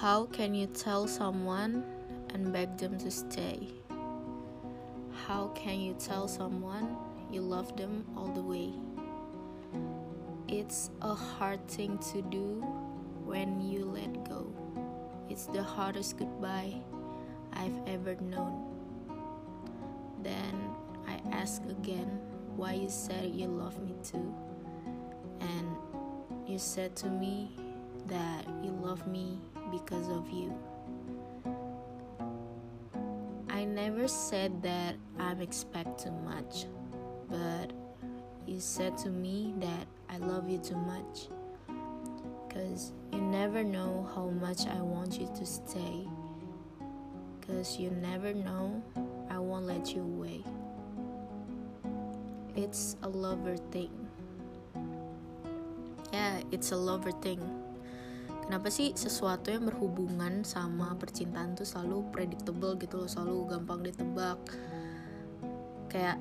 How can you tell someone and beg them to stay? How can you tell someone you love them all the way? It's a hard thing to do when you let go. It's the hardest goodbye I've ever known. Then I ask again why you said you love me too. And you said to me that you love me because of you. I never said that I'm expect too much, but you said to me that I love you too much. Cause you never know how much I want you to stay. Cause you never know I won't let you away. It's a lover thing. Yeah, it's a lover thing. Kenapa sih sesuatu yang berhubungan sama percintaan tuh selalu predictable gitu loh, selalu gampang ditebak. Kayak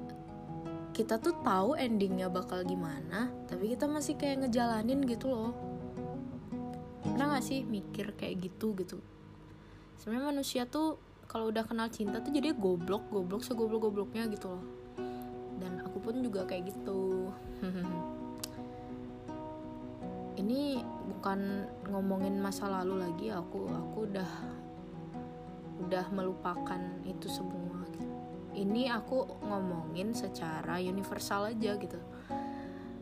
kita tuh tahu endingnya bakal gimana, tapi kita masih kayak ngejalanin gitu loh. Pernah gak sih mikir kayak gitu gitu? Sebenarnya manusia tuh kalau udah kenal cinta tuh jadi goblok, goblok segoblok gobloknya gitu loh. Dan aku pun juga kayak gitu. Bukan ngomongin masa lalu lagi aku aku udah udah melupakan itu semua. Ini aku ngomongin secara universal aja gitu.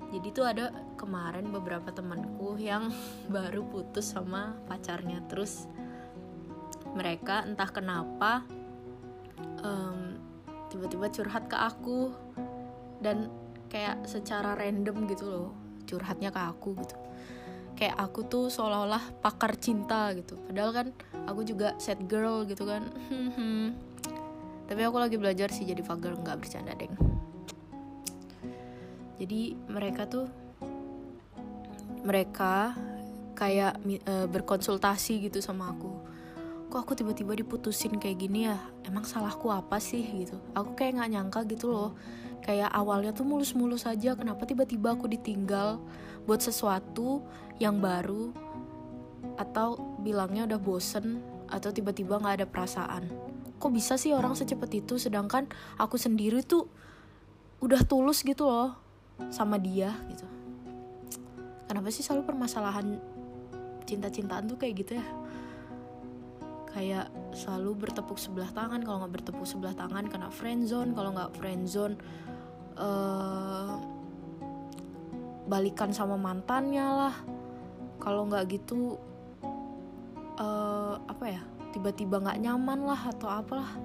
Jadi tuh ada kemarin beberapa temanku yang baru putus sama pacarnya. Terus mereka entah kenapa um, tiba-tiba curhat ke aku. Dan kayak secara random gitu loh curhatnya ke aku gitu kayak aku tuh seolah-olah pakar cinta gitu. Padahal kan aku juga sad girl gitu kan. Tapi aku lagi belajar sih jadi fagel nggak bercanda deng. Jadi mereka tuh mereka kayak e, berkonsultasi gitu sama aku. Kok aku tiba-tiba diputusin kayak gini ya? Emang salahku apa sih gitu? Aku kayak nggak nyangka gitu loh. Kayak awalnya tuh mulus-mulus aja kenapa tiba-tiba aku ditinggal buat sesuatu yang baru atau bilangnya udah bosen atau tiba-tiba nggak ada perasaan. Kok bisa sih orang secepat itu? Sedangkan aku sendiri tuh udah tulus gitu loh sama dia gitu. Kenapa sih selalu permasalahan cinta-cintaan tuh kayak gitu ya? Kayak selalu bertepuk sebelah tangan. Kalau nggak bertepuk sebelah tangan kena friendzone kalau nggak friendzone uh, balikan sama mantannya lah kalau nggak gitu uh, apa ya tiba-tiba nggak nyaman lah atau apalah.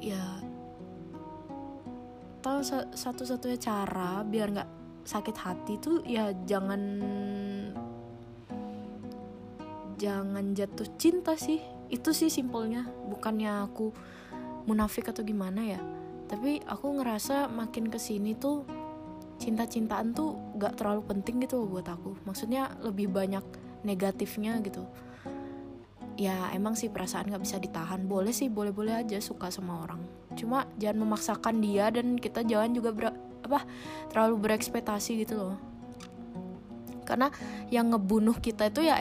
Ya tahu satu-satunya cara biar nggak sakit hati tuh ya jangan jangan jatuh cinta sih. Itu sih simpelnya bukannya aku munafik atau gimana ya. Tapi aku ngerasa makin ke sini tuh cinta-cintaan tuh gak terlalu penting gitu loh buat aku. Maksudnya lebih banyak negatifnya gitu. Ya emang sih perasaan gak bisa ditahan. Boleh sih boleh-boleh aja suka sama orang. Cuma jangan memaksakan dia dan kita jangan juga ber, apa terlalu berekspektasi gitu loh. Karena yang ngebunuh kita itu ya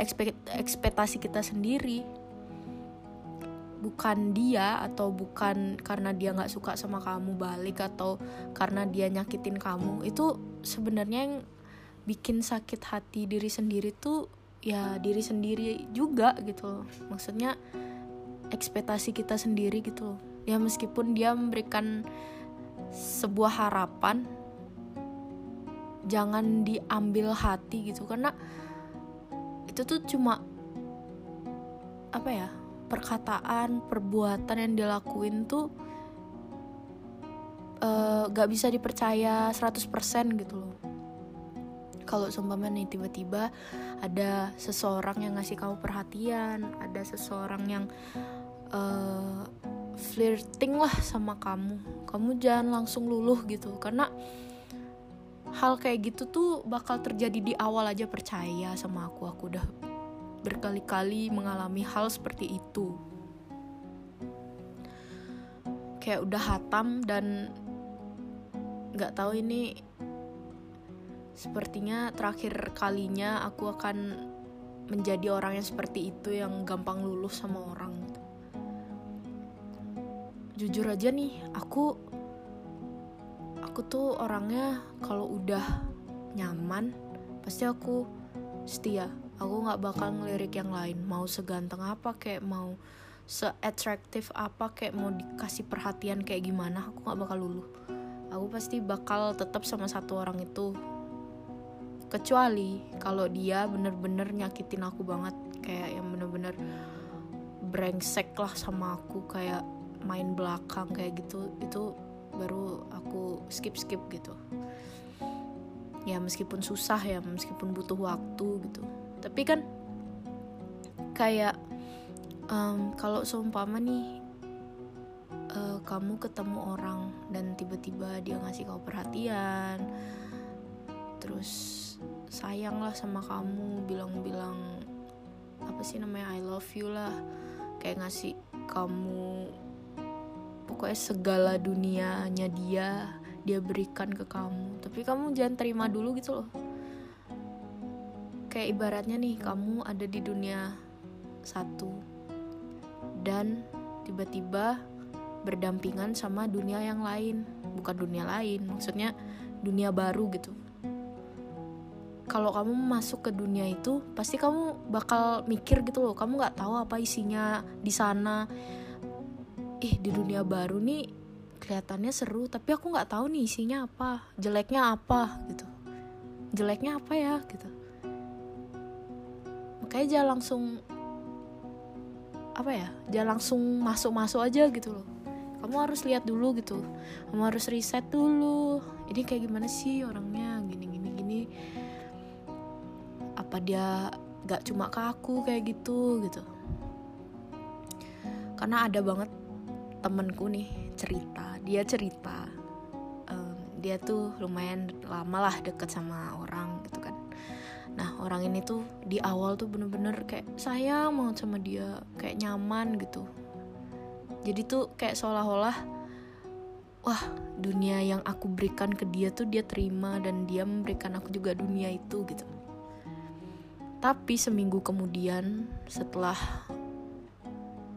ekspektasi kita sendiri bukan dia atau bukan karena dia nggak suka sama kamu balik atau karena dia nyakitin kamu itu sebenarnya yang bikin sakit hati diri sendiri tuh ya diri sendiri juga gitu maksudnya ekspektasi kita sendiri gitu ya meskipun dia memberikan sebuah harapan jangan diambil hati gitu. Karena itu tuh cuma apa ya perkataan perbuatan yang dilakuin tuh uh, gak bisa dipercaya 100% gitu loh. Kalau seumpama nih tiba-tiba ada seseorang yang ngasih kamu perhatian ada seseorang yang uh, flirting lah sama kamu kamu jangan langsung luluh gitu. Karena hal kayak gitu tuh bakal terjadi di awal aja percaya sama aku aku udah berkali-kali mengalami hal seperti itu. Kayak udah hatam dan nggak tahu ini sepertinya terakhir kalinya aku akan menjadi orang yang seperti itu yang gampang luluh sama orang. Jujur aja nih aku aku tuh orangnya kalau udah nyaman pasti aku setia aku nggak bakal ngelirik yang lain. Mau seganteng apa kayak mau se-attractive apa kayak mau dikasih perhatian kayak gimana aku nggak bakal luluh. Aku pasti bakal tetap sama satu orang itu. Kecuali kalau dia bener-bener nyakitin aku banget kayak yang bener-bener brengsek lah sama aku kayak main belakang kayak gitu itu baru aku skip skip gitu. Ya meskipun susah ya meskipun butuh waktu gitu tapi kan kayak um, kalau seumpama nih uh, kamu ketemu orang dan tiba-tiba dia ngasih kau perhatian terus sayang lah sama kamu bilang-bilang apa sih namanya I love you lah kayak ngasih kamu pokoknya segala dunianya dia dia berikan ke kamu. Tapi kamu jangan terima dulu gitu loh kayak ibaratnya nih kamu ada di dunia satu dan tiba-tiba berdampingan sama dunia yang lain. Bukan dunia lain maksudnya dunia baru gitu. Kalau kamu masuk ke dunia itu pasti kamu bakal mikir gitu loh kamu nggak tahu apa isinya di sana. Ih di dunia baru nih kelihatannya seru tapi aku nggak tahu nih isinya apa jeleknya apa gitu. Jeleknya apa ya gitu makanya jangan langsung apa ya jangan langsung masuk-masuk aja gitu loh. Kamu harus lihat dulu gitu. Kamu harus riset dulu. Ini kayak gimana sih orangnya? Gini gini gini. Apa dia gak cuma ke aku kayak gitu gitu. Karena ada banget temenku nih cerita. Dia cerita um, dia tuh lumayan lama lah deket sama orang gitu nah orang ini tuh di awal tuh bener-bener kayak sayang banget sama dia kayak nyaman gitu. Jadi tuh kayak seolah-olah wah dunia yang aku berikan ke dia tuh dia terima dan dia memberikan aku juga dunia itu gitu. Tapi seminggu kemudian setelah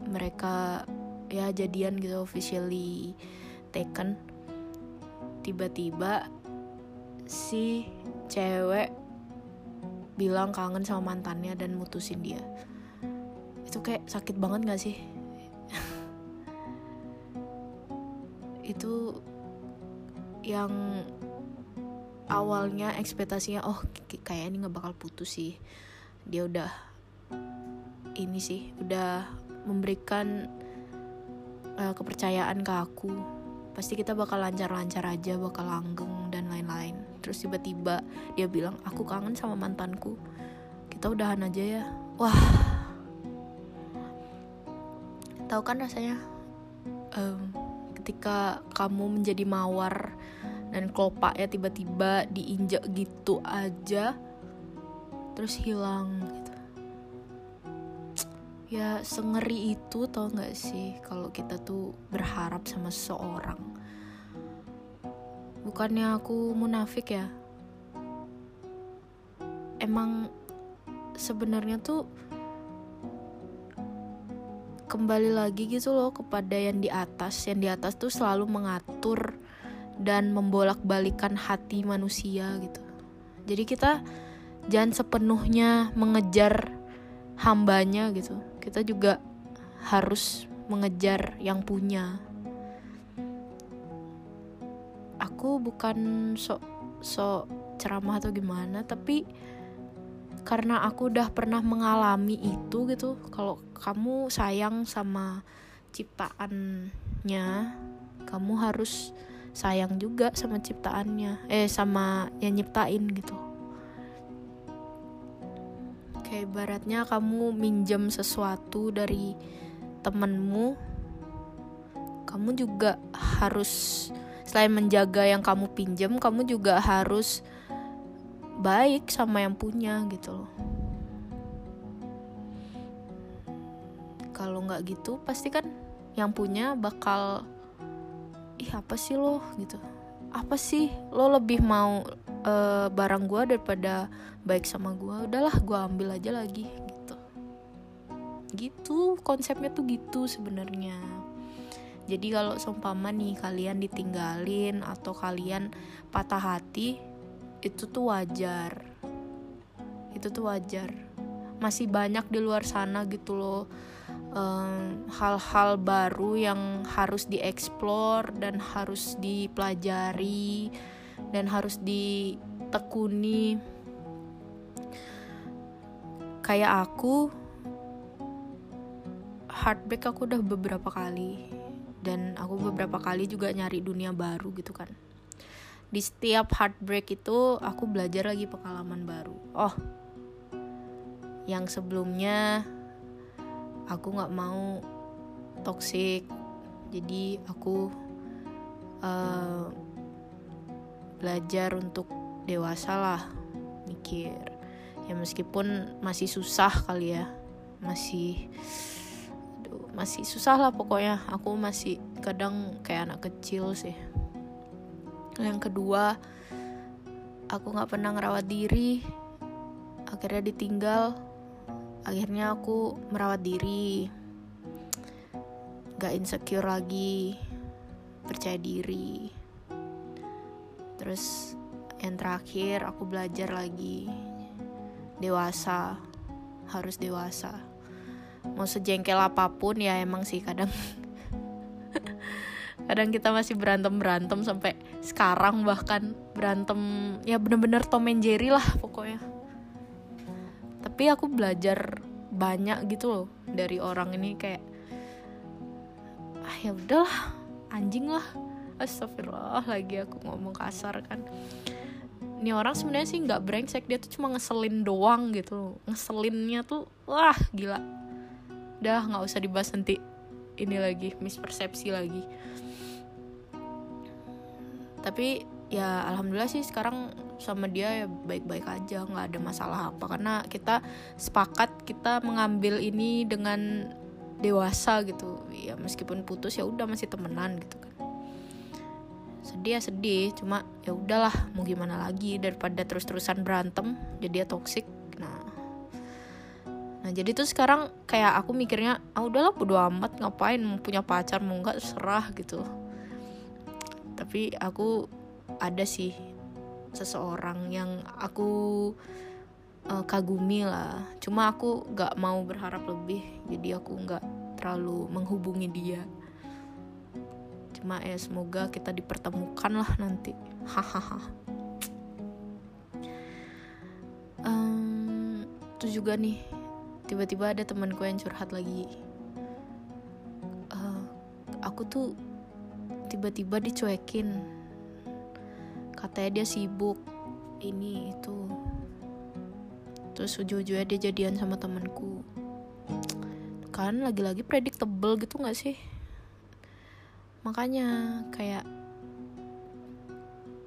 mereka ya jadian gitu officially taken tiba-tiba si cewek bilang kangen sama mantannya dan mutusin dia. Itu kayak sakit banget gak sih? Itu yang awalnya ekspektasinya oh kayak ini nggak bakal putus sih. Dia udah ini sih udah memberikan uh, kepercayaan ke aku. Pasti kita bakal lancar-lancar aja bakal langgeng dan lain-lain terus tiba-tiba dia bilang aku kangen sama mantanku. Kita udahan aja ya. Wah. Tahu kan rasanya? Um, ketika kamu menjadi mawar dan kelopak ya tiba-tiba diinjak gitu aja terus hilang gitu. Ya sengeri itu tau gak sih kalau kita tuh berharap sama seseorang bukannya aku munafik ya? Emang sebenarnya tuh kembali lagi gitu loh kepada yang di atas. Yang di atas tuh selalu mengatur dan membolak-balikan hati manusia gitu. Jadi kita jangan sepenuhnya mengejar hambanya gitu. Kita juga harus mengejar yang punya aku bukan sok sok ceramah atau gimana tapi karena aku udah pernah mengalami itu gitu kalau kamu sayang sama ciptaannya kamu harus sayang juga sama ciptaannya eh sama yang nyiptain gitu. Kayak ibaratnya kamu minjem sesuatu dari temenmu kamu juga harus selain menjaga yang kamu pinjam kamu juga harus baik sama yang punya gitu loh. Kalau nggak gitu pasti kan yang punya bakal ih apa sih lo? gitu. Apa sih? Lo lebih mau uh, barang gue daripada baik sama gue udahlah gue ambil aja lagi gitu. Gitu konsepnya tuh gitu sebenarnya jadi kalau seumpama nih kalian ditinggalin atau kalian patah hati itu tuh wajar. Itu tuh wajar. Masih banyak di luar sana gitu loh hal-hal um, baru yang harus dieksplor dan harus dipelajari dan harus ditekuni. Kayak aku heartbreak aku udah beberapa kali dan aku beberapa kali juga nyari dunia baru gitu kan. Di setiap heartbreak itu aku belajar lagi pengalaman baru. Oh yang sebelumnya aku nggak mau toxic. Jadi aku uh, belajar untuk dewasa lah mikir. Ya meskipun masih susah kali ya masih masih susah lah pokoknya. Aku masih kadang kayak anak kecil sih. Yang kedua aku nggak pernah ngerawat diri. Akhirnya ditinggal. Akhirnya aku merawat diri. Gak insecure lagi. Percaya diri. Terus yang terakhir aku belajar lagi. Dewasa. Harus dewasa mau sejengkel apa pun ya emang sih kadang. Kadang kita masih berantem berantem sampai sekarang bahkan berantem ya bener-bener Tom and Jerry lah pokoknya. Tapi aku belajar banyak gitu loh dari orang ini kayak ah ya udahlah anjing lah. Astagfirullah lagi aku ngomong kasar kan. Ini orang sebenarnya sih nggak brengsek dia tuh cuma ngeselin doang gitu ngeselinnya tuh wah gila udah nggak usah dibahas nanti. Ini lagi mispersepsi lagi. Tapi ya alhamdulillah sih sekarang sama dia ya baik-baik aja nggak ada masalah apa. Karena kita sepakat kita mengambil ini dengan dewasa gitu. Ya meskipun putus ya udah masih temenan gitu kan. Sedih ya sedih cuma ya udahlah mau gimana lagi daripada terus-terusan berantem jadi dia toksik nah nah jadi tuh sekarang kayak aku mikirnya ah udahlah bodo amat ngapain? Mau punya pacar mau nggak serah gitu. Tapi aku ada sih seseorang yang aku uh, kagumi lah. Cuma aku nggak mau berharap lebih jadi aku nggak terlalu menghubungi dia. Cuma ya semoga kita dipertemukan lah nanti. Hahaha. Um, itu juga nih tiba-tiba ada temanku yang curhat lagi. Uh, aku tuh tiba-tiba dicuekin. Katanya dia sibuk ini itu. Terus ujung-ujungnya dia jadian sama temanku. Kan lagi-lagi predictable gitu gak sih? Makanya kayak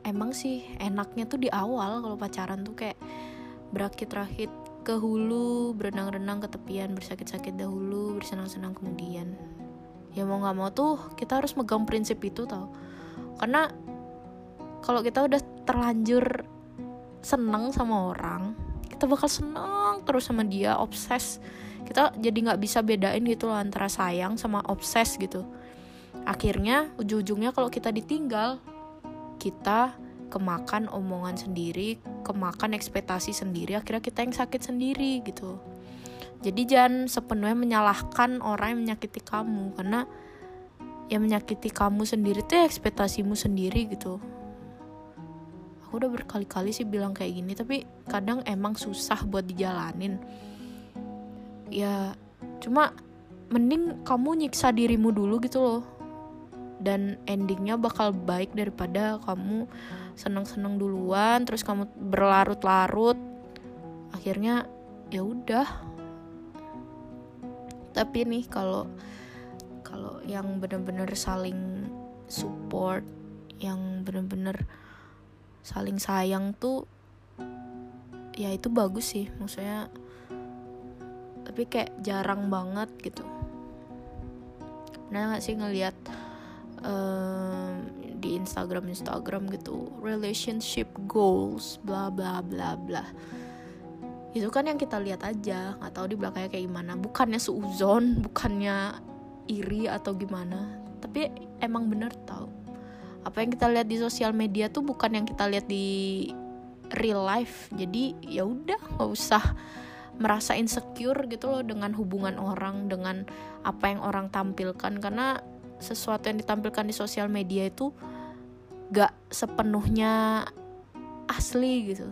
emang sih enaknya tuh di awal kalau pacaran tuh kayak berakit-rakit ke hulu berenang-renang ke tepian bersakit-sakit dahulu bersenang-senang kemudian. Ya mau nggak mau tuh kita harus megang prinsip itu tau. Karena kalau kita udah terlanjur seneng sama orang kita bakal seneng terus sama dia obses. Kita jadi nggak bisa bedain gitu loh antara sayang sama obses gitu. Akhirnya ujung-ujungnya kalau kita ditinggal kita kemakan omongan sendiri kemakan ekspektasi sendiri akhirnya kita yang sakit sendiri gitu. Jadi jangan sepenuhnya menyalahkan orang yang menyakiti kamu karena yang menyakiti kamu sendiri tuh ekspektasimu sendiri gitu. Aku udah berkali-kali sih bilang kayak gini tapi kadang emang susah buat dijalanin. Ya cuma mending kamu nyiksa dirimu dulu gitu loh dan endingnya bakal baik daripada kamu seneng-seneng duluan terus kamu berlarut-larut. Akhirnya ya udah. Tapi nih kalau kalau yang bener-bener saling support yang bener-bener saling sayang tuh ya itu bagus sih maksudnya. Tapi kayak jarang banget gitu. Pernah gak sih ngelihat di Instagram Instagram gitu. Relationship goals bla bla bla bla. Itu kan yang kita lihat aja. Nggak tahu di belakangnya kayak gimana. Bukannya seuzon bukannya iri atau gimana. Tapi emang bener tau. Apa yang kita lihat di sosial media tuh bukan yang kita lihat di real life. Jadi ya udah nggak usah merasa insecure gitu loh dengan hubungan orang dengan apa yang orang tampilkan. Karena sesuatu yang ditampilkan di sosial media itu gak sepenuhnya asli gitu.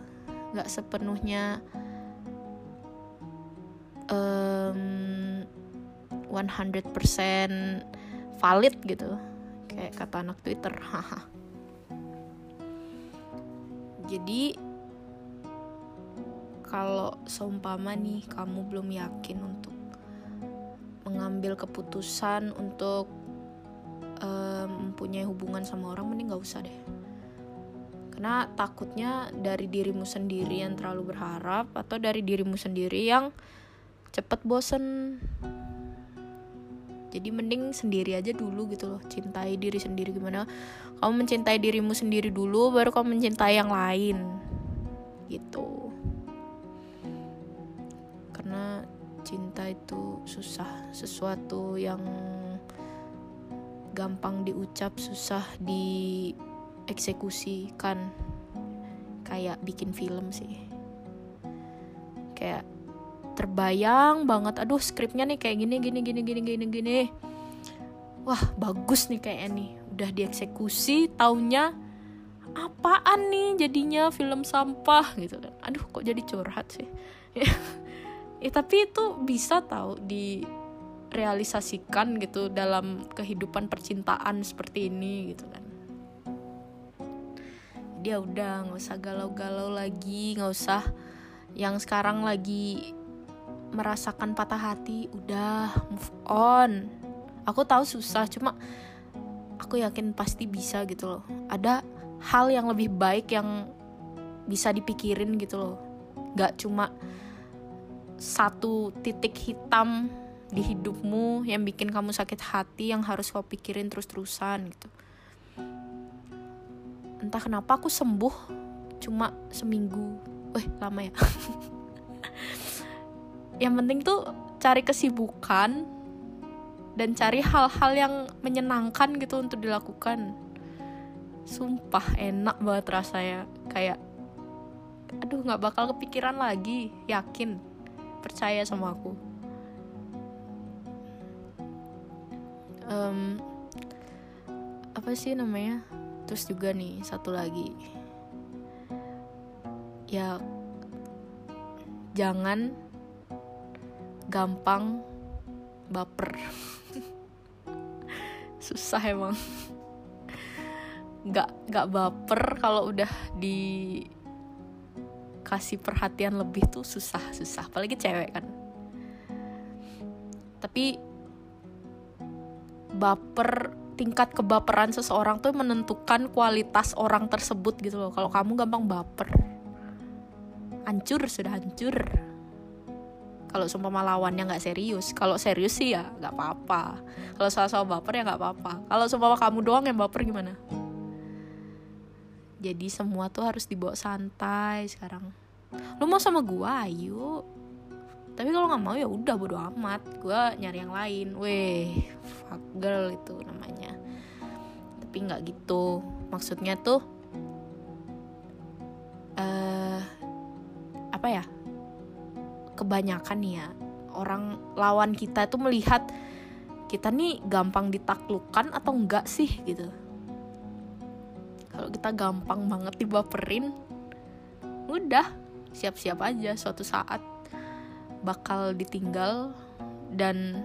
Gak sepenuhnya um, 100% valid gitu. Kayak kata anak Twitter. Jadi kalau seumpama nih kamu belum yakin untuk mengambil keputusan untuk um, mempunyai hubungan sama orang mending gak usah deh. Karena takutnya dari dirimu sendiri yang terlalu berharap atau dari dirimu sendiri yang cepet bosen. Jadi mending sendiri aja dulu gitu loh cintai diri sendiri gimana. Kamu mencintai dirimu sendiri dulu baru kamu mencintai yang lain. Gitu. Karena cinta itu susah sesuatu yang gampang diucap susah dieksekusikan kayak bikin film sih. Kayak terbayang banget. Aduh skripnya nih kayak gini gini gini gini gini gini. Wah bagus nih kayaknya nih. Udah dieksekusi taunya apaan nih jadinya film sampah gitu kan. Aduh kok jadi curhat sih? Ya tapi itu bisa tahu direalisasikan gitu dalam kehidupan percintaan seperti ini gitu kan. Dia ya udah nggak usah galau-galau lagi nggak usah yang sekarang lagi merasakan patah hati udah move on. Aku tahu susah cuma aku yakin pasti bisa gitu loh. Ada hal yang lebih baik yang bisa dipikirin gitu loh. Nggak cuma satu titik hitam di hidupmu yang bikin kamu sakit hati yang harus kau pikirin terus-terusan gitu. Entah kenapa aku sembuh cuma seminggu. Weh lama ya. Yang penting tuh cari kesibukan dan cari hal-hal yang menyenangkan gitu untuk dilakukan. Sumpah enak banget rasanya. Kayak aduh nggak bakal kepikiran lagi. Yakin? Percaya sama aku um, apa sih namanya? Terus juga nih satu lagi. Ya jangan gampang baper. Susah emang. Nggak nggak baper kalau udah dikasih perhatian lebih tuh susah susah. Apalagi cewek kan. Tapi baper tingkat kebaperan seseorang tuh menentukan kualitas orang tersebut gitu loh. Kalau kamu gampang baper hancur sudah hancur. Kalau sumpah lawannya nggak serius kalau serius sih ya nggak apa-apa. Kalau sama-sama baper ya nggak apa-apa. Kalau sumpah kamu doang yang baper gimana? Jadi semua tuh harus dibawa santai sekarang. Lu mau sama gua? Ayo tapi kalau nggak mau ya udah bodo amat. Gua nyari yang lain. Weh fuck girl itu namanya. Tapi nggak gitu. Maksudnya tuh eh uh, apa ya? Kebanyakan ya orang lawan kita tuh melihat kita nih gampang ditaklukkan atau enggak sih gitu. Kalau kita gampang banget dibaperin udah siap-siap aja suatu saat bakal ditinggal dan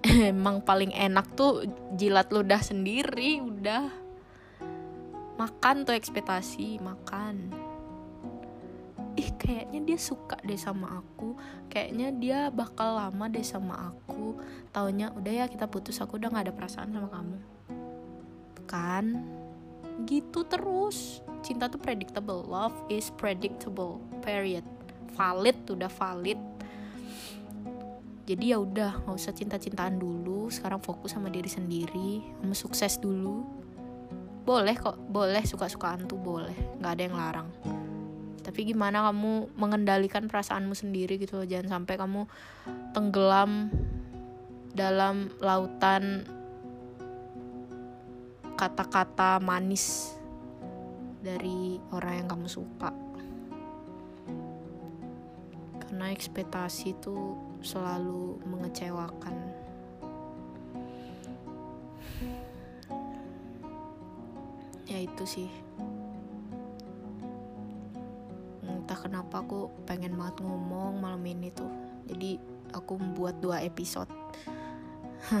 emang paling enak tuh jilat ludah sendiri udah. Makan tuh ekspektasi makan. Ih kayaknya dia suka deh sama aku. Kayaknya dia bakal lama deh sama aku. Taunya udah ya kita putus aku udah gak ada perasaan sama kamu. Kan? Gitu terus. Cinta tuh predictable. Love is predictable period valid udah valid. Jadi ya udah nggak usah cinta-cintaan dulu sekarang fokus sama diri sendiri sama sukses dulu. Boleh kok boleh suka-sukaan tuh boleh nggak ada yang larang. Tapi gimana kamu mengendalikan perasaanmu sendiri gitu loh jangan sampai kamu tenggelam dalam lautan kata-kata manis dari orang yang kamu suka karena ekspektasi itu selalu mengecewakan. Ya itu sih. Entah kenapa aku pengen banget ngomong malam ini tuh. Jadi aku membuat dua episode.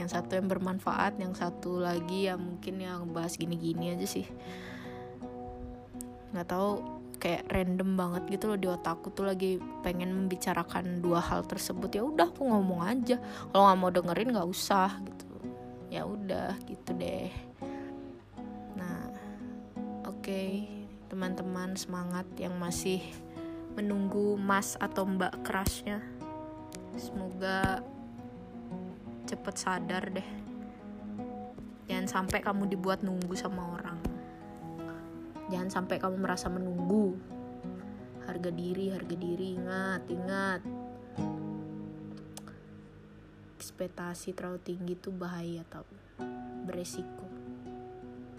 Yang satu yang bermanfaat yang satu lagi ya mungkin yang bahas gini-gini aja sih. Nggak tahu kayak random banget gitu loh di otakku tuh lagi pengen membicarakan dua hal tersebut. Ya udah aku ngomong aja. Kalau nggak mau dengerin nggak usah gitu. Ya udah gitu deh. Nah oke okay teman-teman semangat yang masih menunggu mas atau mbak kerasnya. Semoga cepet sadar deh. Jangan sampai kamu dibuat nunggu sama orang jangan sampai kamu merasa menunggu. Harga diri harga diri. Ingat ingat. Ekspektasi terlalu tinggi tuh bahaya tau. Beresiko.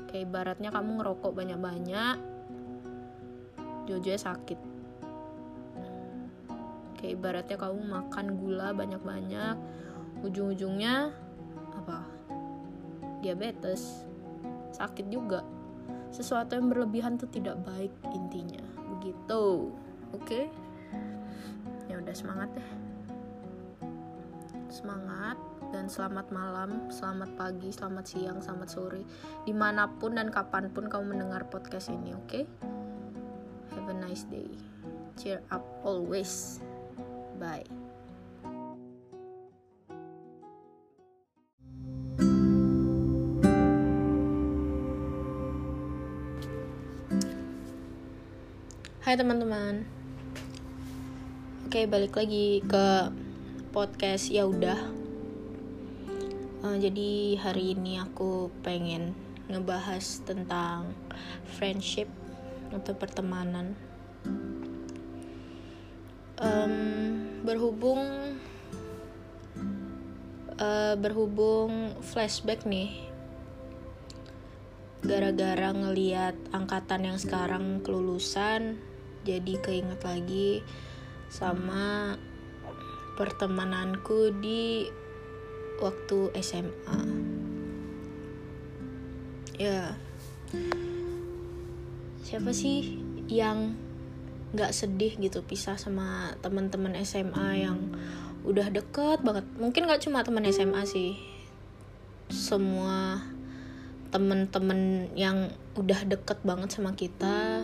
Kayak ibaratnya kamu ngerokok banyak-banyak Jojo sakit. Kayak ibaratnya kamu makan gula banyak-banyak ujung-ujungnya apa? Diabetes. Sakit juga sesuatu yang berlebihan tuh tidak baik intinya begitu oke okay? ya udah semangat deh semangat dan selamat malam, selamat pagi, selamat siang, selamat sore, di mana pun dan kapan pun kamu mendengar podcast ini, oke? Okay? Have a nice day. Cheer up always. Bye. Hai teman-teman. Oke, balik lagi ke podcast ya udah. Uh, jadi hari ini aku pengen ngebahas tentang friendship atau pertemanan um, berhubung uh, berhubung flashback nih gara-gara ngeliat angkatan yang sekarang kelulusan jadi keinget lagi sama pertemananku di waktu SMA ya. Siapa sih yang nggak sedih gitu pisah sama teman-teman SMA yang udah deket banget? Mungkin nggak cuma teman SMA sih. Semua temen-temen yang udah deket banget sama kita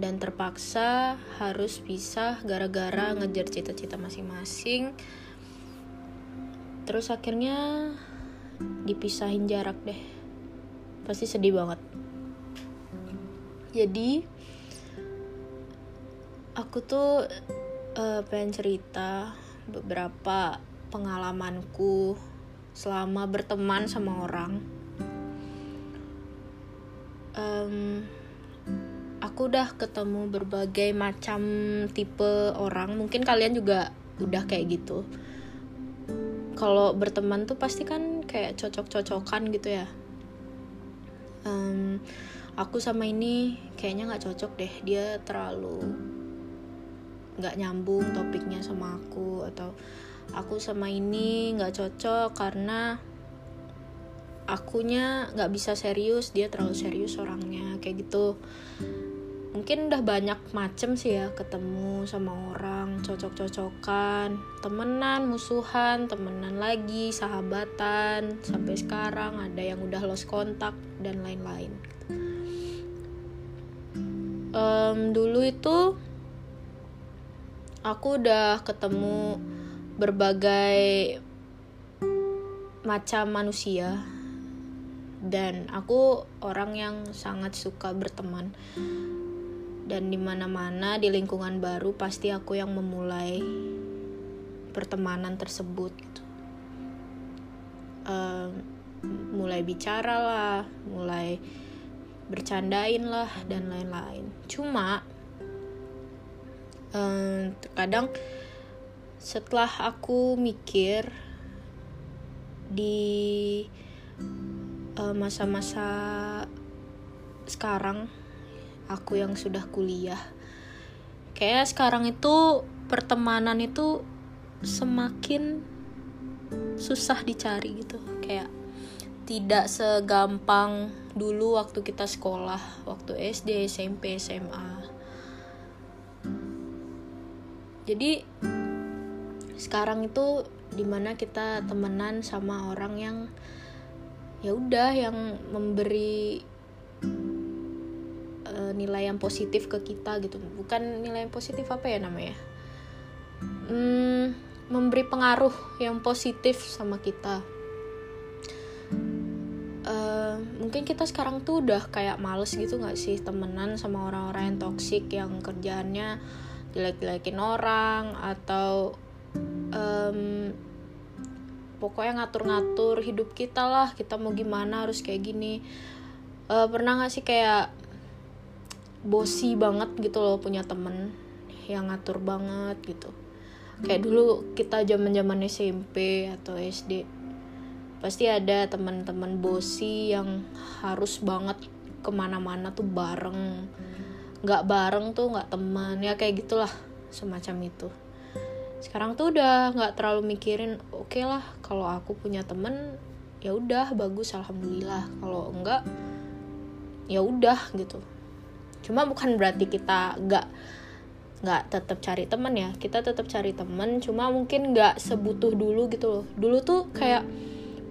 dan terpaksa harus pisah gara-gara ngejar cita-cita masing-masing. Terus akhirnya dipisahin jarak deh. Pasti sedih banget. Jadi aku tuh uh, pengen cerita beberapa pengalamanku selama berteman sama orang. Um, aku udah ketemu berbagai macam tipe orang. Mungkin kalian juga udah kayak gitu. Kalau berteman tuh pasti kan kayak cocok-cocokan gitu ya. Um, aku sama ini kayaknya nggak cocok deh. Dia terlalu nggak nyambung topiknya sama aku atau aku sama ini nggak cocok karena akunya nggak bisa serius. Dia terlalu serius orangnya kayak gitu mungkin udah banyak macem sih ya ketemu sama orang cocok-cocokan temenan musuhan temenan lagi sahabatan sampai sekarang ada yang udah lost kontak dan lain-lain. Um, dulu itu aku udah ketemu berbagai macam manusia dan aku orang yang sangat suka berteman dan di mana-mana di lingkungan baru pasti aku yang memulai pertemanan tersebut uh, mulai bicara lah mulai bercandain lah dan lain-lain. Cuma uh, terkadang setelah aku mikir di eh, masa-masa uh, sekarang aku yang sudah kuliah. Kayak sekarang itu pertemanan itu semakin susah dicari gitu. Kayak tidak segampang dulu waktu kita sekolah waktu SD SMP SMA jadi sekarang itu di mana kita temenan sama orang yang ya udah yang memberi uh, nilai yang positif ke kita gitu. Bukan nilai yang positif apa ya namanya? Hmm, memberi pengaruh yang positif sama kita. Uh, mungkin kita sekarang tuh udah kayak males gitu nggak sih temenan sama orang-orang yang toksik yang kerjaannya jelek-jelekin orang atau um, pokoknya ngatur-ngatur hidup kita lah kita mau gimana harus kayak gini. Uh, pernah gak sih kayak bosi banget gitu loh punya temen yang ngatur banget gitu. Kayak dulu kita zaman zaman SMP atau SD pasti ada teman-teman bosi yang harus banget ke mana-mana tuh bareng. Nggak bareng tuh nggak teman ya kayak gitulah semacam itu. Sekarang tuh udah nggak terlalu mikirin oke okay lah kalau aku punya temen ya udah bagus alhamdulillah. Kalau enggak ya udah gitu cuma bukan berarti kita nggak nggak tetap cari temen ya. Kita tetap cari temen cuma mungkin nggak sebutuh dulu gitu loh. Dulu tuh kayak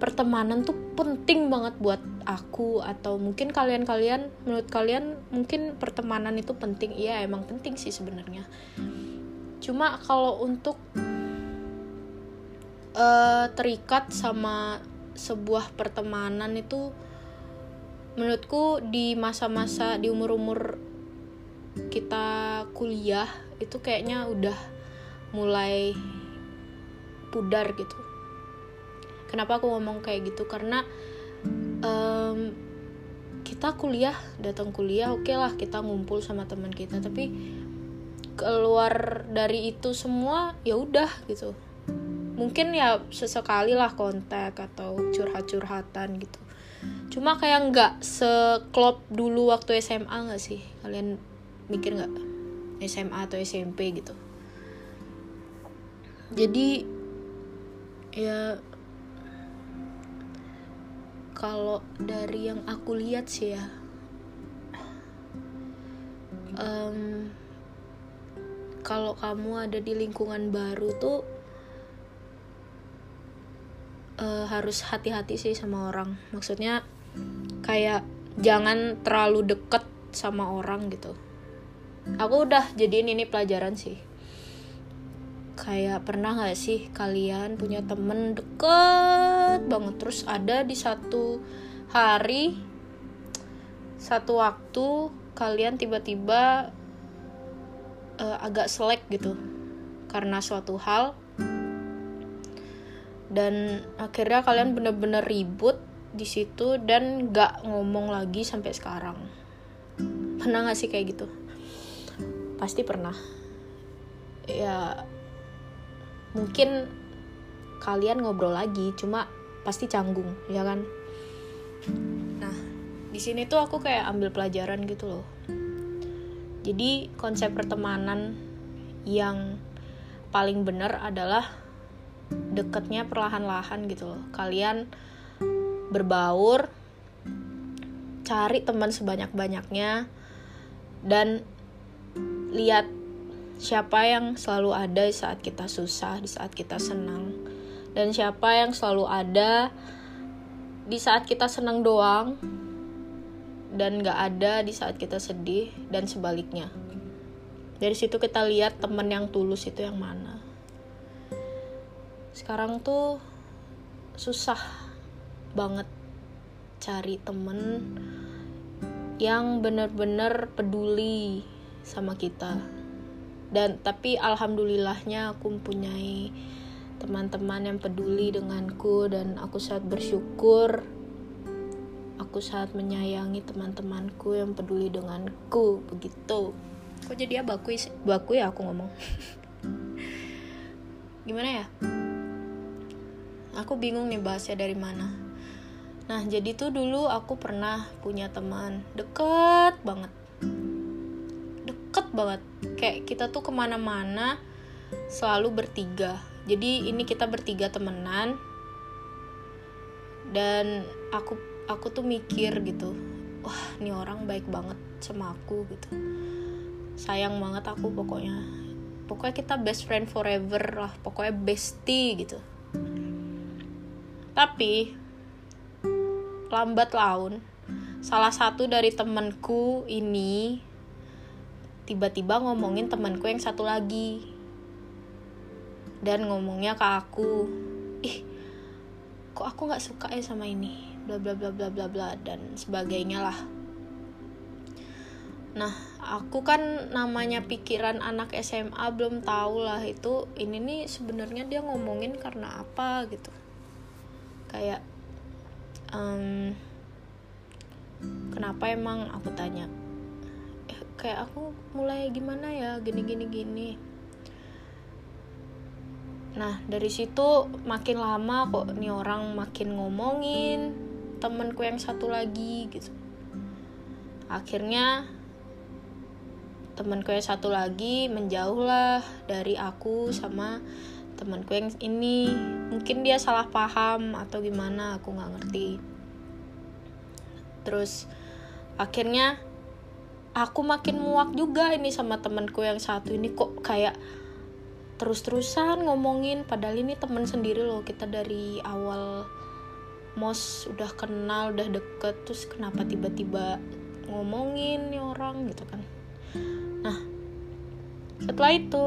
pertemanan tuh penting banget buat aku atau mungkin kalian-kalian menurut kalian mungkin pertemanan itu penting. Iya emang penting sih sebenarnya. Cuma kalau untuk uh, terikat sama sebuah pertemanan itu menurutku di masa-masa di umur-umur kita kuliah itu kayaknya udah mulai pudar gitu. Kenapa aku ngomong kayak gitu? Karena um, kita kuliah datang kuliah oke okay lah kita ngumpul sama teman kita. Tapi keluar dari itu semua ya udah gitu. Mungkin ya sesekali lah kontak atau curhat-curhatan gitu cuma kayak nggak seklop dulu waktu SMA nggak sih? Kalian mikir nggak? SMA atau SMP gitu. Jadi ya kalau dari yang aku lihat sih ya um, kalau kamu ada di lingkungan baru tuh uh, harus hati-hati sih sama orang. Maksudnya kayak jangan terlalu deket sama orang gitu. Aku udah jadiin ini pelajaran sih. Kayak pernah gak sih kalian punya temen deket banget terus ada di satu hari satu waktu kalian tiba-tiba uh, agak selek gitu karena suatu hal dan akhirnya kalian bener-bener ribut di situ dan gak ngomong lagi sampai sekarang. Pernah gak sih kayak gitu? Pasti pernah. Ya mungkin kalian ngobrol lagi cuma pasti canggung ya kan? Nah di sini tuh aku kayak ambil pelajaran gitu loh. Jadi konsep pertemanan yang paling benar adalah deketnya perlahan-lahan gitu loh. Kalian berbaur, cari teman sebanyak-banyaknya dan lihat siapa yang selalu ada di saat kita susah, di saat kita senang dan siapa yang selalu ada di saat kita senang doang dan gak ada di saat kita sedih dan sebaliknya dari situ kita lihat temen yang tulus itu yang mana sekarang tuh susah banget cari temen yang bener-bener peduli sama kita. Dan tapi alhamdulillahnya aku mempunyai teman-teman yang peduli denganku dan aku sangat bersyukur. Aku sangat menyayangi teman-temanku yang peduli denganku begitu. Kok jadi ya bakui bakui ya aku ngomong. Gimana ya aku bingung nih bahasnya dari mana. Nah jadi tuh dulu aku pernah punya teman. Deket banget. Deket banget. Kayak kita tuh ke mana-mana selalu bertiga. Jadi ini kita bertiga temenan. Dan aku aku tuh mikir gitu wah ini orang baik banget sama aku gitu. Sayang banget aku pokoknya. Pokoknya kita best friend forever lah. Pokoknya bestie gitu tapi lambat laun salah satu dari temenku ini tiba-tiba ngomongin temanku yang satu lagi. Dan ngomongnya ke aku ih kok aku nggak suka ya sama ini? Bla bla bla bla bla bla dan sebagainya lah. Nah aku kan namanya pikiran anak SMA belum tahu lah itu ini nih sebenarnya dia ngomongin karena apa gitu kayak um, kenapa emang aku tanya eh, kayak aku mulai gimana ya gini gini gini Nah dari situ makin lama kok nih orang makin ngomongin temenku yang satu lagi gitu. Akhirnya temenku yang satu lagi menjauh lah dari aku sama temanku yang ini. Mungkin dia salah paham atau gimana aku nggak ngerti. Terus akhirnya aku makin muak juga ini sama temanku yang satu ini. Kok kayak terus-terusan ngomongin padahal ini teman sendiri loh. Kita dari awal mos udah kenal udah deket terus kenapa tiba-tiba ngomongin nih orang gitu kan. Nah setelah itu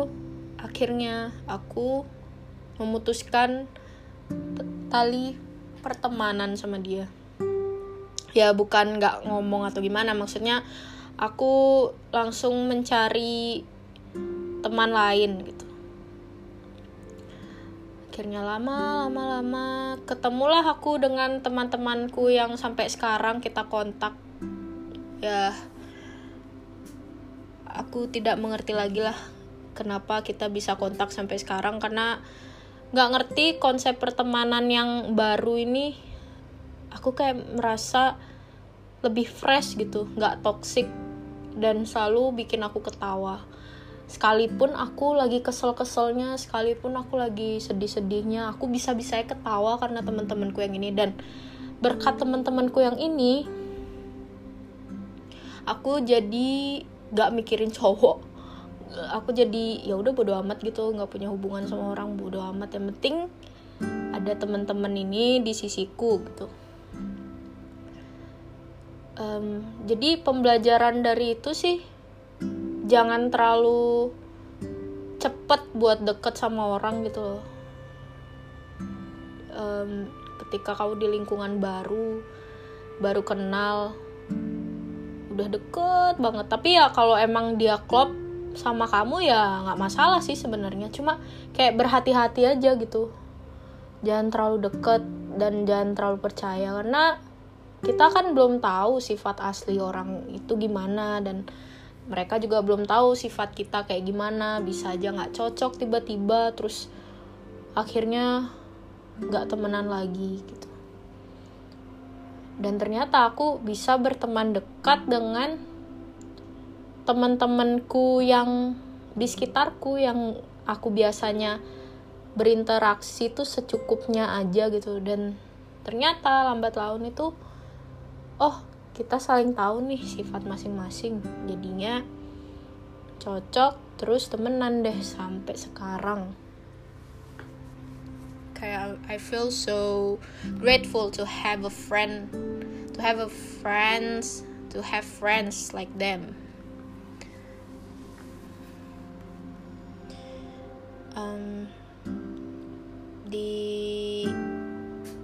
akhirnya aku memutuskan tali pertemanan sama dia. Ya bukan nggak ngomong atau gimana maksudnya aku langsung mencari teman lain gitu. Akhirnya lama lama lama ketemulah aku dengan teman-temanku yang sampai sekarang kita kontak. Ya aku tidak mengerti lagi lah kenapa kita bisa kontak sampai sekarang karena nggak ngerti konsep pertemanan yang baru ini. Aku kayak merasa lebih fresh gitu nggak toxic dan selalu bikin aku ketawa. Sekalipun aku lagi kesel-keselnya sekalipun aku lagi sedih-sedihnya aku bisa-bisa ketawa karena teman-temanku yang ini. Dan berkat teman-temanku yang ini aku jadi gak mikirin cowok aku jadi ya udah bodo amat gitu nggak punya hubungan sama orang bodo amat. Yang penting ada teman-teman ini di sisiku gitu. Um, jadi pembelajaran dari itu sih jangan terlalu cepet buat deket sama orang gitu loh. Um, ketika kamu di lingkungan baru baru kenal udah deket banget. Tapi ya kalau emang dia klop sama kamu ya nggak masalah sih sebenarnya. Cuma kayak berhati-hati aja gitu. Jangan terlalu deket dan jangan terlalu percaya. Karena kita kan belum tahu sifat asli orang itu gimana dan mereka juga belum tahu sifat kita kayak gimana. Bisa aja nggak cocok tiba-tiba terus akhirnya nggak temenan lagi gitu. Dan ternyata aku bisa berteman dekat dengan teman-temanku yang di sekitarku yang aku biasanya berinteraksi tuh secukupnya aja gitu. Dan ternyata lambat laun itu oh kita saling tahu nih sifat masing-masing. Jadinya cocok terus temenan deh sampai sekarang. Kayak I feel so grateful to have a friend to have a friends to have friends like them um, di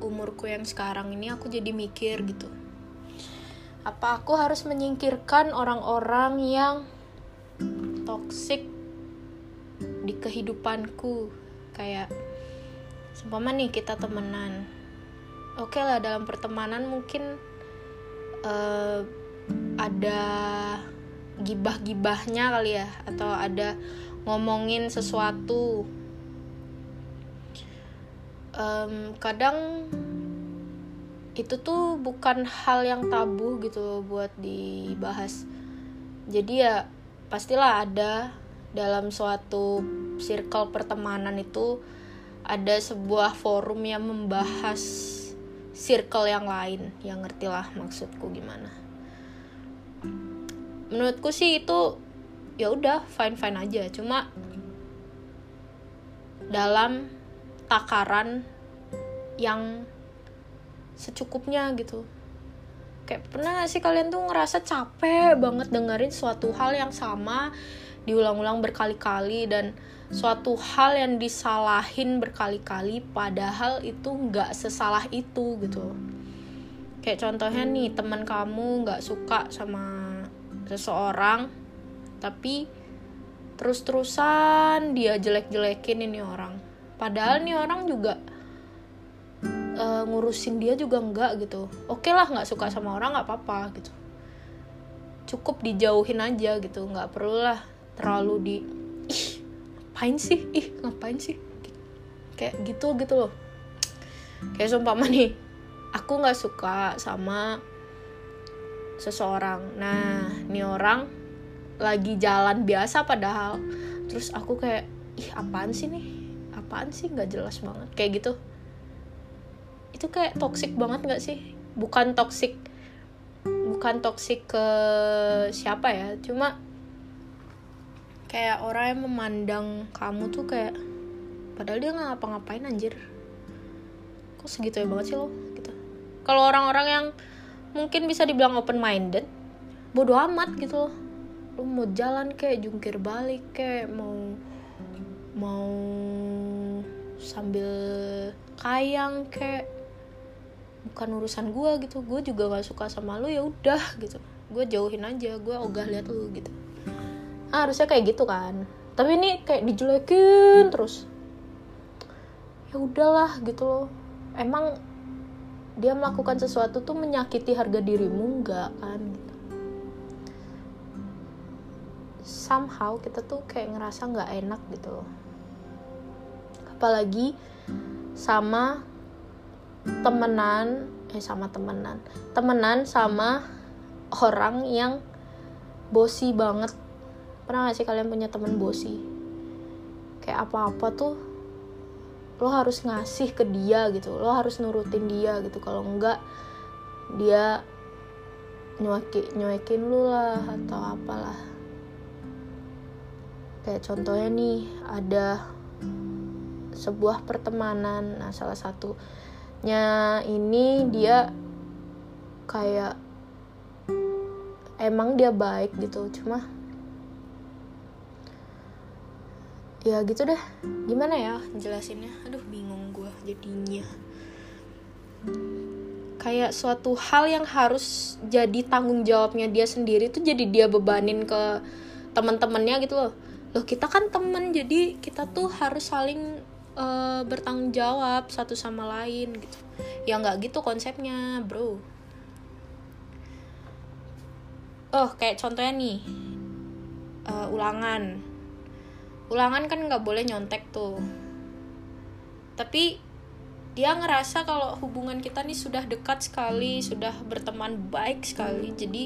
umurku yang sekarang ini aku jadi mikir gitu. Apa aku harus menyingkirkan orang-orang yang toksik di kehidupanku? Kayak seumpama nih kita temenan. Oke okay lah dalam pertemanan mungkin uh, ada gibah-gibahnya kali ya atau ada ngomongin sesuatu. Um, kadang itu tuh bukan hal yang tabu gitu buat dibahas. Jadi ya pastilah ada dalam suatu circle pertemanan itu ada sebuah forum yang membahas circle yang lain yang ngerti lah maksudku gimana. Menurutku sih itu ya udah fine fine aja. Cuma dalam takaran yang secukupnya gitu. Kayak pernah gak sih kalian tuh ngerasa capek banget dengerin suatu hal yang sama diulang-ulang berkali-kali dan suatu hal yang disalahin berkali-kali padahal itu nggak sesalah itu gitu. Kayak contohnya nih teman kamu nggak suka sama seseorang tapi terus-terusan dia jelek-jelekin ini orang. Padahal nih orang juga uh, ngurusin dia juga enggak gitu. Oke okay lah nggak suka sama orang nggak apa-apa gitu. Cukup dijauhin aja gitu nggak perlu lah terlalu di ih ngapain sih? Ih ngapain sih? Kayak gitu gitu loh. Kayak sumpah nih aku nggak suka sama seseorang. Nah ini orang lagi jalan biasa padahal. Terus aku kayak ih apaan sih nih? Apaan sih? Nggak jelas banget. Kayak gitu. Itu kayak toxic banget nggak sih? Bukan toxic bukan toxic ke siapa ya cuma kayak orang yang memandang kamu tuh kayak padahal dia nggak ngapa-ngapain anjir. Kok segitu ya banget sih lo? Gitu. Kalau orang-orang yang mungkin bisa dibilang open minded bodoh amat gitu loh lu mau jalan kayak jungkir balik kayak mau mau sambil kayang kayak bukan urusan gue gitu. Gue juga gak suka sama lu ya udah gitu. Gue jauhin aja gue ogah liat lu gitu. Ah, harusnya kayak gitu kan. Tapi ini kayak dijelekin terus. Ya udahlah gitu loh. Emang dia melakukan sesuatu tuh menyakiti harga dirimu enggak kan? gitu. Somehow kita tuh kayak ngerasa nggak enak gitu loh. Apalagi sama temenan eh sama temenan. Temenan sama orang yang bosi banget. Pernah gak sih kalian punya temen bosi? Kayak apa-apa tuh lo harus ngasih ke dia gitu lo harus nurutin dia gitu. Kalau enggak dia nyuekin nyuekin lu lah atau apalah kayak contohnya nih ada sebuah pertemanan. Nah salah satunya ini dia kayak emang dia baik gitu cuma ya gitu deh. Gimana ya jelasinnya? Aduh bingung gue jadinya. Kayak suatu hal yang harus jadi tanggung jawabnya dia sendiri tuh jadi dia bebanin ke teman-temannya gitu loh loh kita kan temen jadi kita tuh harus saling uh, bertanggung jawab satu sama lain gitu. Ya nggak gitu konsepnya bro. Oh kayak contohnya nih uh, ulangan. Ulangan kan nggak boleh nyontek tuh. Tapi dia ngerasa kalau hubungan kita nih sudah dekat sekali sudah berteman baik sekali. Jadi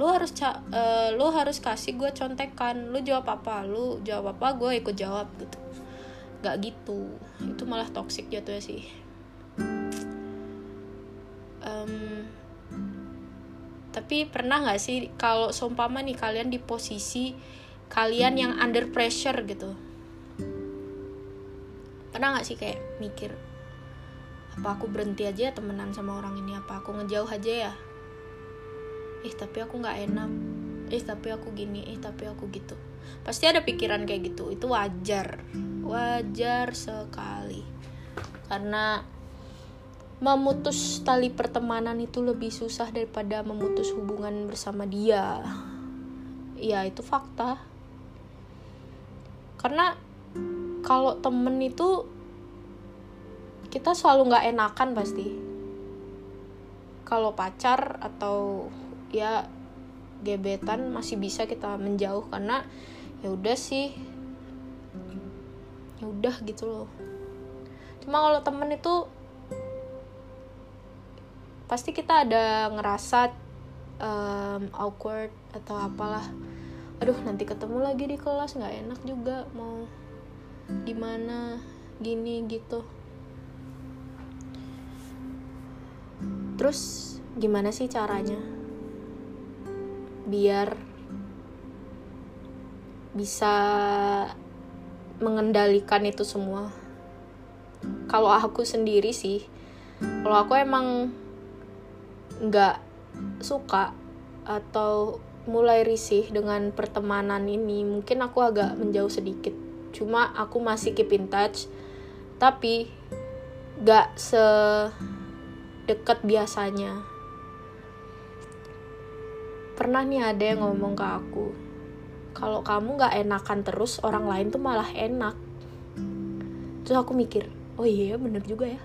lu harus ca uh, lu harus kasih gue contekan. Lu jawab apa? Lu jawab apa? Gue ikut jawab gitu. Nggak gitu. Itu malah toxic jatuhnya sih. Um, tapi pernah nggak sih kalau seumpama nih kalian di posisi kalian yang under pressure gitu? Pernah nggak sih kayak mikir apa aku berhenti aja temenan sama orang ini? Apa aku ngejauh aja ya eh tapi aku nggak enak. Eh tapi aku gini. Eh tapi aku gitu. Pasti ada pikiran kayak gitu. Itu wajar. Wajar sekali. Karena memutus tali pertemanan itu lebih susah daripada memutus hubungan bersama dia. Ya itu fakta. Karena kalau temen itu kita selalu nggak enakan pasti. Kalau pacar atau ya gebetan masih bisa kita menjauh karena ya udah sih. Ya udah gitu loh. Cuma kalau temen itu pasti kita ada ngerasa um, awkward atau apalah. Aduh nanti ketemu lagi di kelas nggak enak juga mau gimana gini gitu. Terus gimana sih caranya biar bisa mengendalikan itu semua. Kalau aku sendiri sih kalau aku emang nggak suka atau mulai risih dengan pertemanan ini mungkin aku agak menjauh sedikit. Cuma aku masih keep in touch tapi gak sedekat biasanya pernah nih ada yang ngomong ke aku kalau kamu gak enakan terus orang lain tuh malah enak. Terus aku mikir oh iya bener juga ya.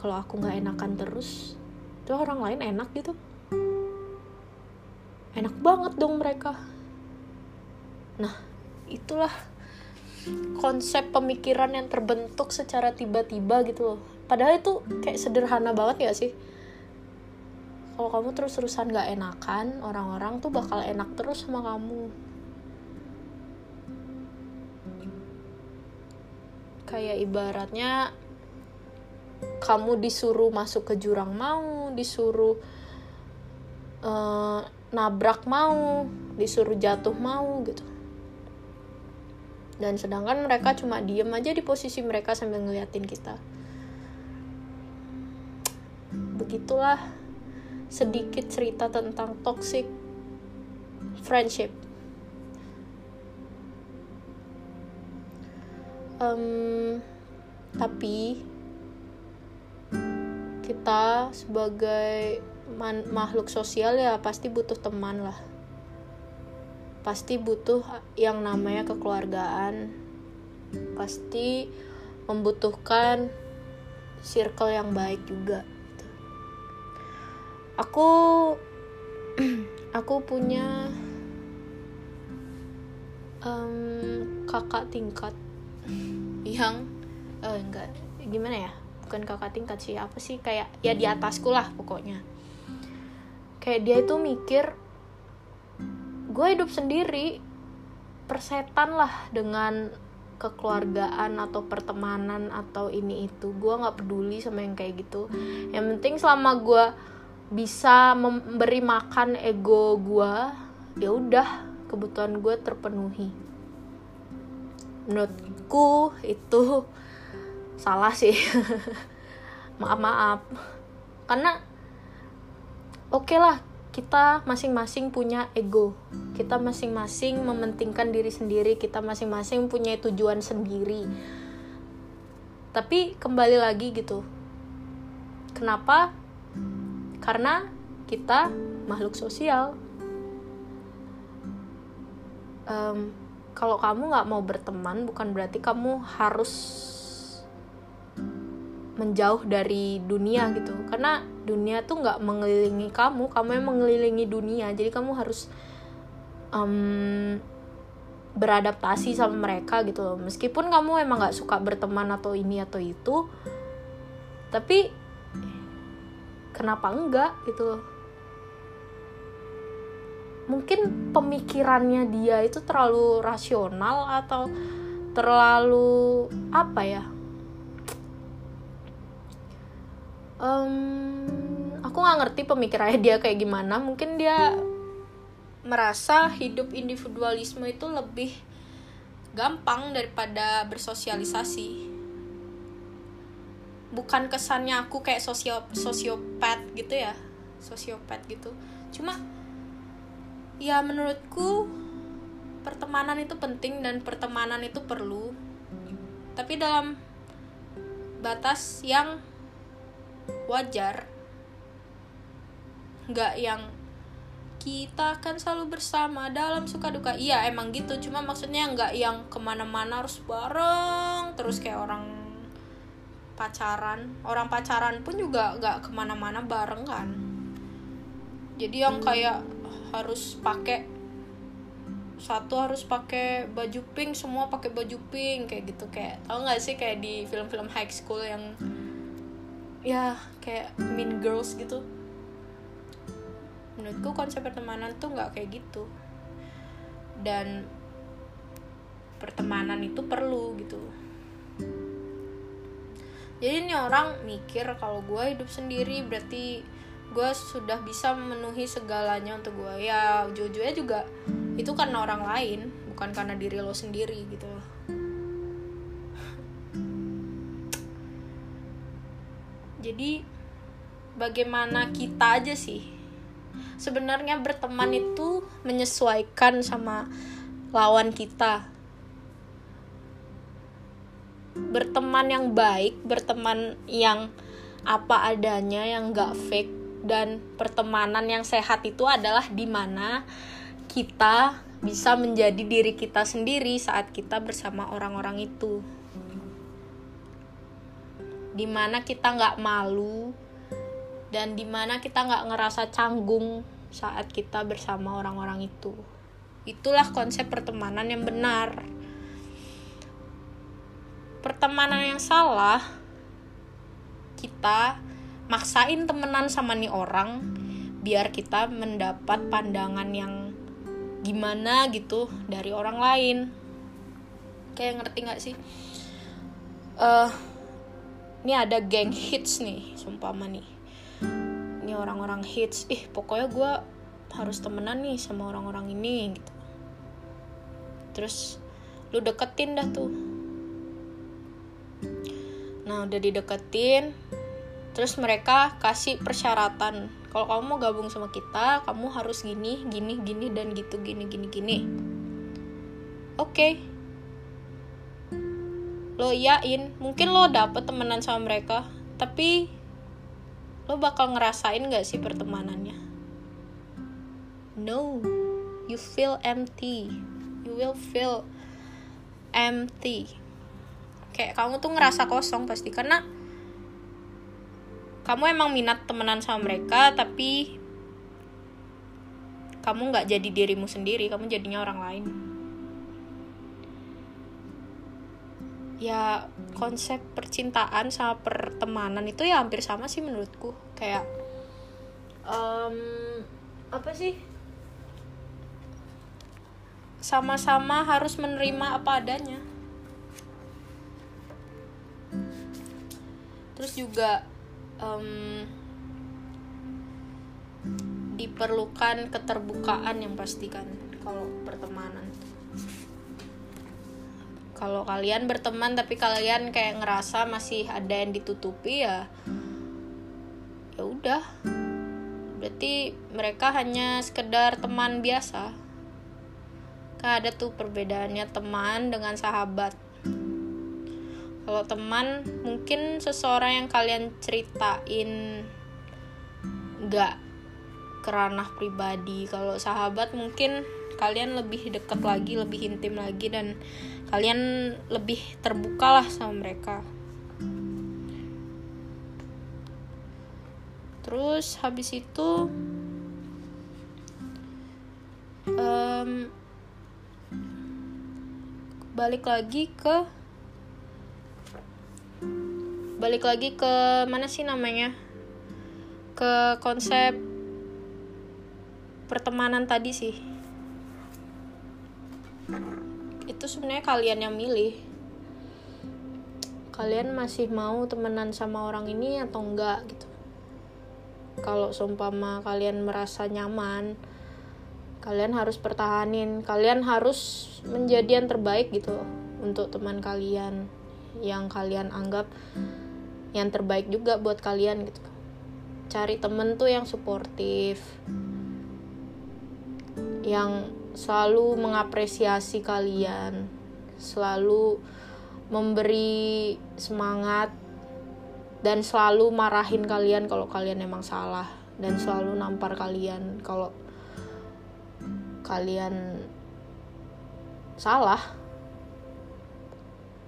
Kalau aku gak enakan terus tuh orang lain enak gitu. Enak banget dong mereka. Nah itulah konsep pemikiran yang terbentuk secara tiba-tiba gitu loh. Padahal itu kayak sederhana banget ya sih kalau kamu terus-terusan gak enakan orang-orang tuh bakal enak terus sama kamu. Kayak ibaratnya kamu disuruh masuk ke jurang mau disuruh uh, nabrak mau disuruh jatuh mau gitu. Dan sedangkan mereka cuma diem aja di posisi mereka sambil ngeliatin kita. Begitulah sedikit cerita tentang toxic friendship. Um, tapi kita sebagai makhluk sosial ya pasti butuh teman lah. Pasti butuh yang namanya kekeluargaan. Pasti membutuhkan circle yang baik juga aku aku punya um, kakak tingkat yang uh, enggak gimana ya? Bukan kakak tingkat sih apa sih? Kayak ya di atasku lah pokoknya. Kayak dia itu mikir gue hidup sendiri persetan lah dengan kekeluargaan atau pertemanan atau ini itu. Gue nggak peduli sama yang kayak gitu. Yang penting selama gue bisa memberi makan ego gue ya udah kebutuhan gue terpenuhi. Menurutku itu salah sih. Maaf maaf. Karena oke okay lah kita masing-masing punya ego. Kita masing-masing mementingkan diri sendiri. Kita masing-masing punya tujuan sendiri. Tapi kembali lagi gitu. Kenapa karena kita makhluk sosial. Um, kalau kamu nggak mau berteman bukan berarti kamu harus menjauh dari dunia gitu. Karena dunia tuh nggak mengelilingi kamu kamu yang mengelilingi dunia. Jadi kamu harus um, beradaptasi sama mereka gitu loh. Meskipun kamu emang nggak suka berteman atau ini atau itu tapi kenapa enggak gitu loh. Mungkin pemikirannya dia itu terlalu rasional atau terlalu apa ya? Um, aku nggak ngerti pemikirannya dia kayak gimana. Mungkin dia merasa hidup individualisme itu lebih gampang daripada bersosialisasi bukan kesannya aku kayak sosio sosiopat gitu ya sosiopat gitu. Cuma ya menurutku pertemanan itu penting dan pertemanan itu perlu. Tapi dalam batas yang wajar nggak yang kita akan selalu bersama dalam suka duka. Iya emang gitu. Cuma maksudnya nggak yang ke mana-mana harus bareng terus kayak orang pacaran. Orang pacaran pun juga nggak ke mana-mana bareng kan. Jadi yang kayak harus pakai satu harus pakai baju pink semua pakai baju pink kayak gitu. Kayak tau nggak sih kayak di film-film high school yang ya kayak mean girls gitu? Menurutku konsep pertemanan tuh nggak kayak gitu. Dan pertemanan itu perlu gitu jadi ini orang mikir kalau gue hidup sendiri berarti gue sudah bisa memenuhi segalanya untuk gue ya ujung-ujungnya juga itu karena orang lain bukan karena diri lo sendiri gitu loh. Jadi bagaimana kita aja sih sebenarnya berteman itu menyesuaikan sama lawan kita berteman yang baik berteman yang apa adanya yang gak fake dan pertemanan yang sehat itu adalah di mana kita bisa menjadi diri kita sendiri saat kita bersama orang-orang itu. Di mana kita nggak malu dan di mana kita nggak ngerasa canggung saat kita bersama orang-orang itu. Itulah konsep pertemanan yang benar pertemanan yang salah kita maksain temenan sama nih orang biar kita mendapat pandangan yang gimana gitu dari orang lain. Kayak ngerti nggak sih? Uh, ini ada geng hits nih sumpama nih ini orang-orang hits. Ih pokoknya gue harus temenan nih sama orang-orang ini gitu. Terus lu deketin dah tuh nah udah dideketin terus mereka kasih persyaratan. Kalau kamu mau gabung sama kita kamu harus gini gini gini dan gitu gini gini gini. Oke. Okay. lo iyain mungkin lo dapet temenan sama mereka tapi lo bakal ngerasain gak sih pertemanannya? No. You feel empty. You will feel empty kayak kamu tuh ngerasa kosong pasti. Karena kamu emang minat temenan sama mereka tapi kamu nggak jadi dirimu sendiri kamu jadinya orang lain. Ya konsep percintaan sama pertemanan itu ya hampir sama sih menurutku. Kayak um, apa sih? Sama-sama harus menerima apa adanya terus juga um, diperlukan keterbukaan yang pastikan kalau pertemanan. Kalau kalian berteman tapi kalian kayak ngerasa masih ada yang ditutupi ya ya udah. Berarti mereka hanya sekedar teman biasa. Kan ada tuh perbedaannya teman dengan sahabat kalau teman mungkin seseorang yang kalian ceritain nggak keranah pribadi. Kalau sahabat mungkin kalian lebih dekat lagi lebih intim lagi dan kalian lebih terbuka lah sama mereka. Terus habis itu um, balik lagi ke balik lagi ke mana sih namanya? Ke konsep pertemanan tadi sih. Itu sebenarnya kalian yang milih. Kalian masih mau temenan sama orang ini atau enggak gitu? Kalau seumpama kalian merasa nyaman kalian harus pertahanin. Kalian harus menjadi yang terbaik gitu untuk teman kalian yang kalian anggap yang terbaik juga buat kalian gitu. Cari temen tuh yang suportif yang selalu mengapresiasi kalian selalu memberi semangat dan selalu marahin kalian kalau kalian emang salah dan selalu nampar kalian kalau kalian salah.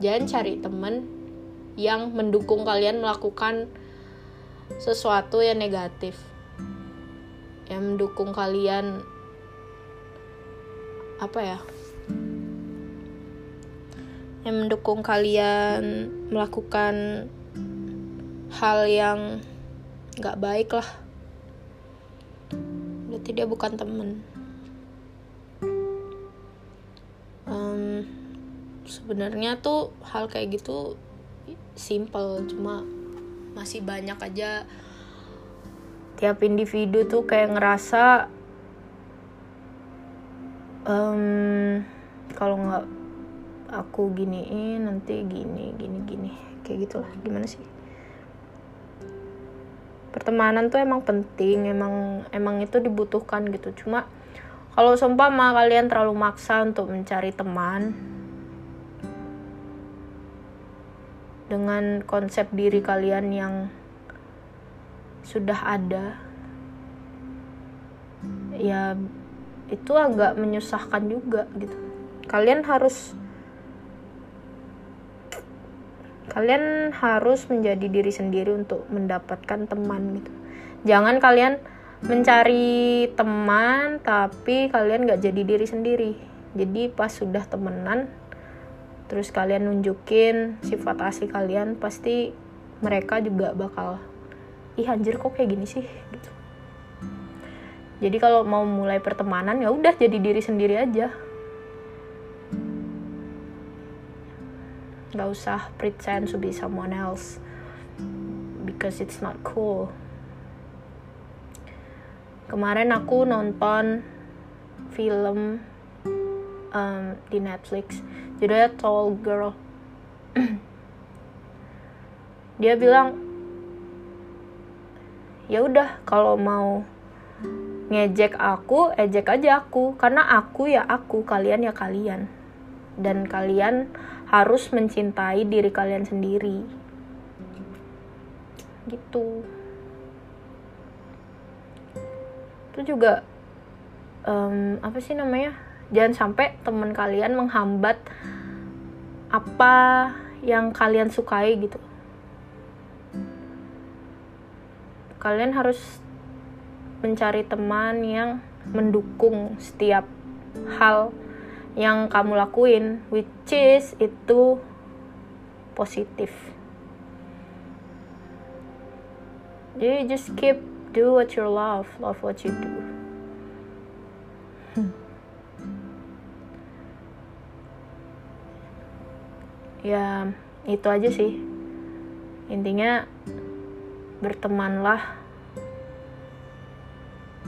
Jangan cari temen yang mendukung kalian melakukan sesuatu yang negatif. Yang mendukung kalian apa ya? Yang mendukung kalian melakukan hal yang nggak baik lah. Berarti dia bukan temen. Um, sebenarnya tuh hal kayak gitu simple cuma masih banyak aja. Tiap individu tuh kayak ngerasa um, kalau nggak aku giniin nanti gini gini gini. Kayak gitulah gimana sih? Pertemanan tuh emang penting emang emang itu dibutuhkan gitu. Cuma kalau seumpama kalian terlalu maksa untuk mencari teman dengan konsep diri kalian yang sudah ada ya itu agak menyusahkan juga gitu. Kalian harus kalian harus menjadi diri sendiri untuk mendapatkan teman gitu. Jangan kalian mencari teman tapi kalian gak jadi diri sendiri. Jadi pas sudah temenan terus kalian nunjukin sifat asli kalian pasti mereka juga bakal ih anjir kok kayak gini sih? Gitu. Jadi kalau mau mulai pertemanan ya udah jadi diri sendiri aja. Nggak usah pretend to be someone else because it's not cool. Kemarin aku nonton film um, di Netflix. Judulnya Tall Girl. Dia bilang ya udah kalau mau ngejek aku ejek aja aku. Karena aku ya aku kalian ya kalian. Dan kalian harus mencintai diri kalian sendiri. Gitu. Itu juga um, apa sih namanya jangan sampai teman kalian menghambat apa yang kalian sukai gitu. Kalian harus mencari teman yang mendukung setiap hal yang kamu lakuin which is itu positif. Jadi just keep do what you love love what you do ya itu aja sih. Intinya bertemanlah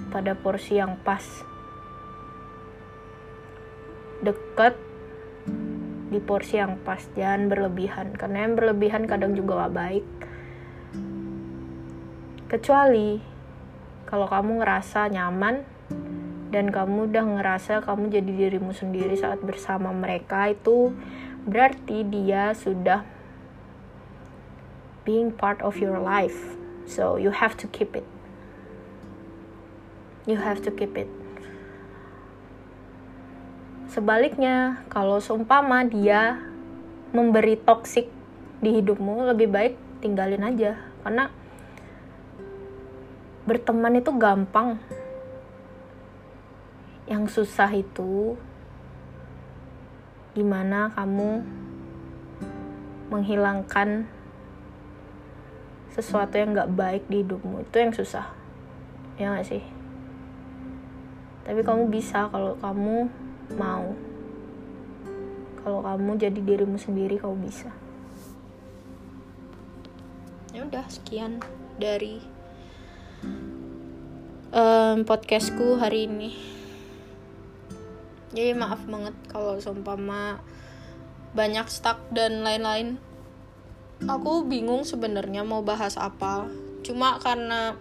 pada porsi yang pas. Dekat di porsi yang pas. Jangan berlebihan karena yang berlebihan kadang juga gak baik. Kecuali kalau kamu ngerasa nyaman dan kamu udah ngerasa kamu jadi dirimu sendiri saat bersama mereka itu berarti dia sudah being part of your life. So you have to keep it. You have to keep it. Sebaliknya kalau seumpama dia memberi toksik di hidupmu lebih baik tinggalin aja. Karena berteman itu gampang. Yang susah itu gimana kamu menghilangkan sesuatu yang gak baik di hidupmu. Itu yang susah. Ya gak sih? Tapi kamu bisa kalau kamu mau. Kalau kamu jadi dirimu sendiri kamu bisa. Ya udah sekian dari um, podcastku hari ini jadi maaf banget kalau seumpama banyak stuck dan lain-lain. Aku bingung sebenarnya mau bahas apa. Cuma karena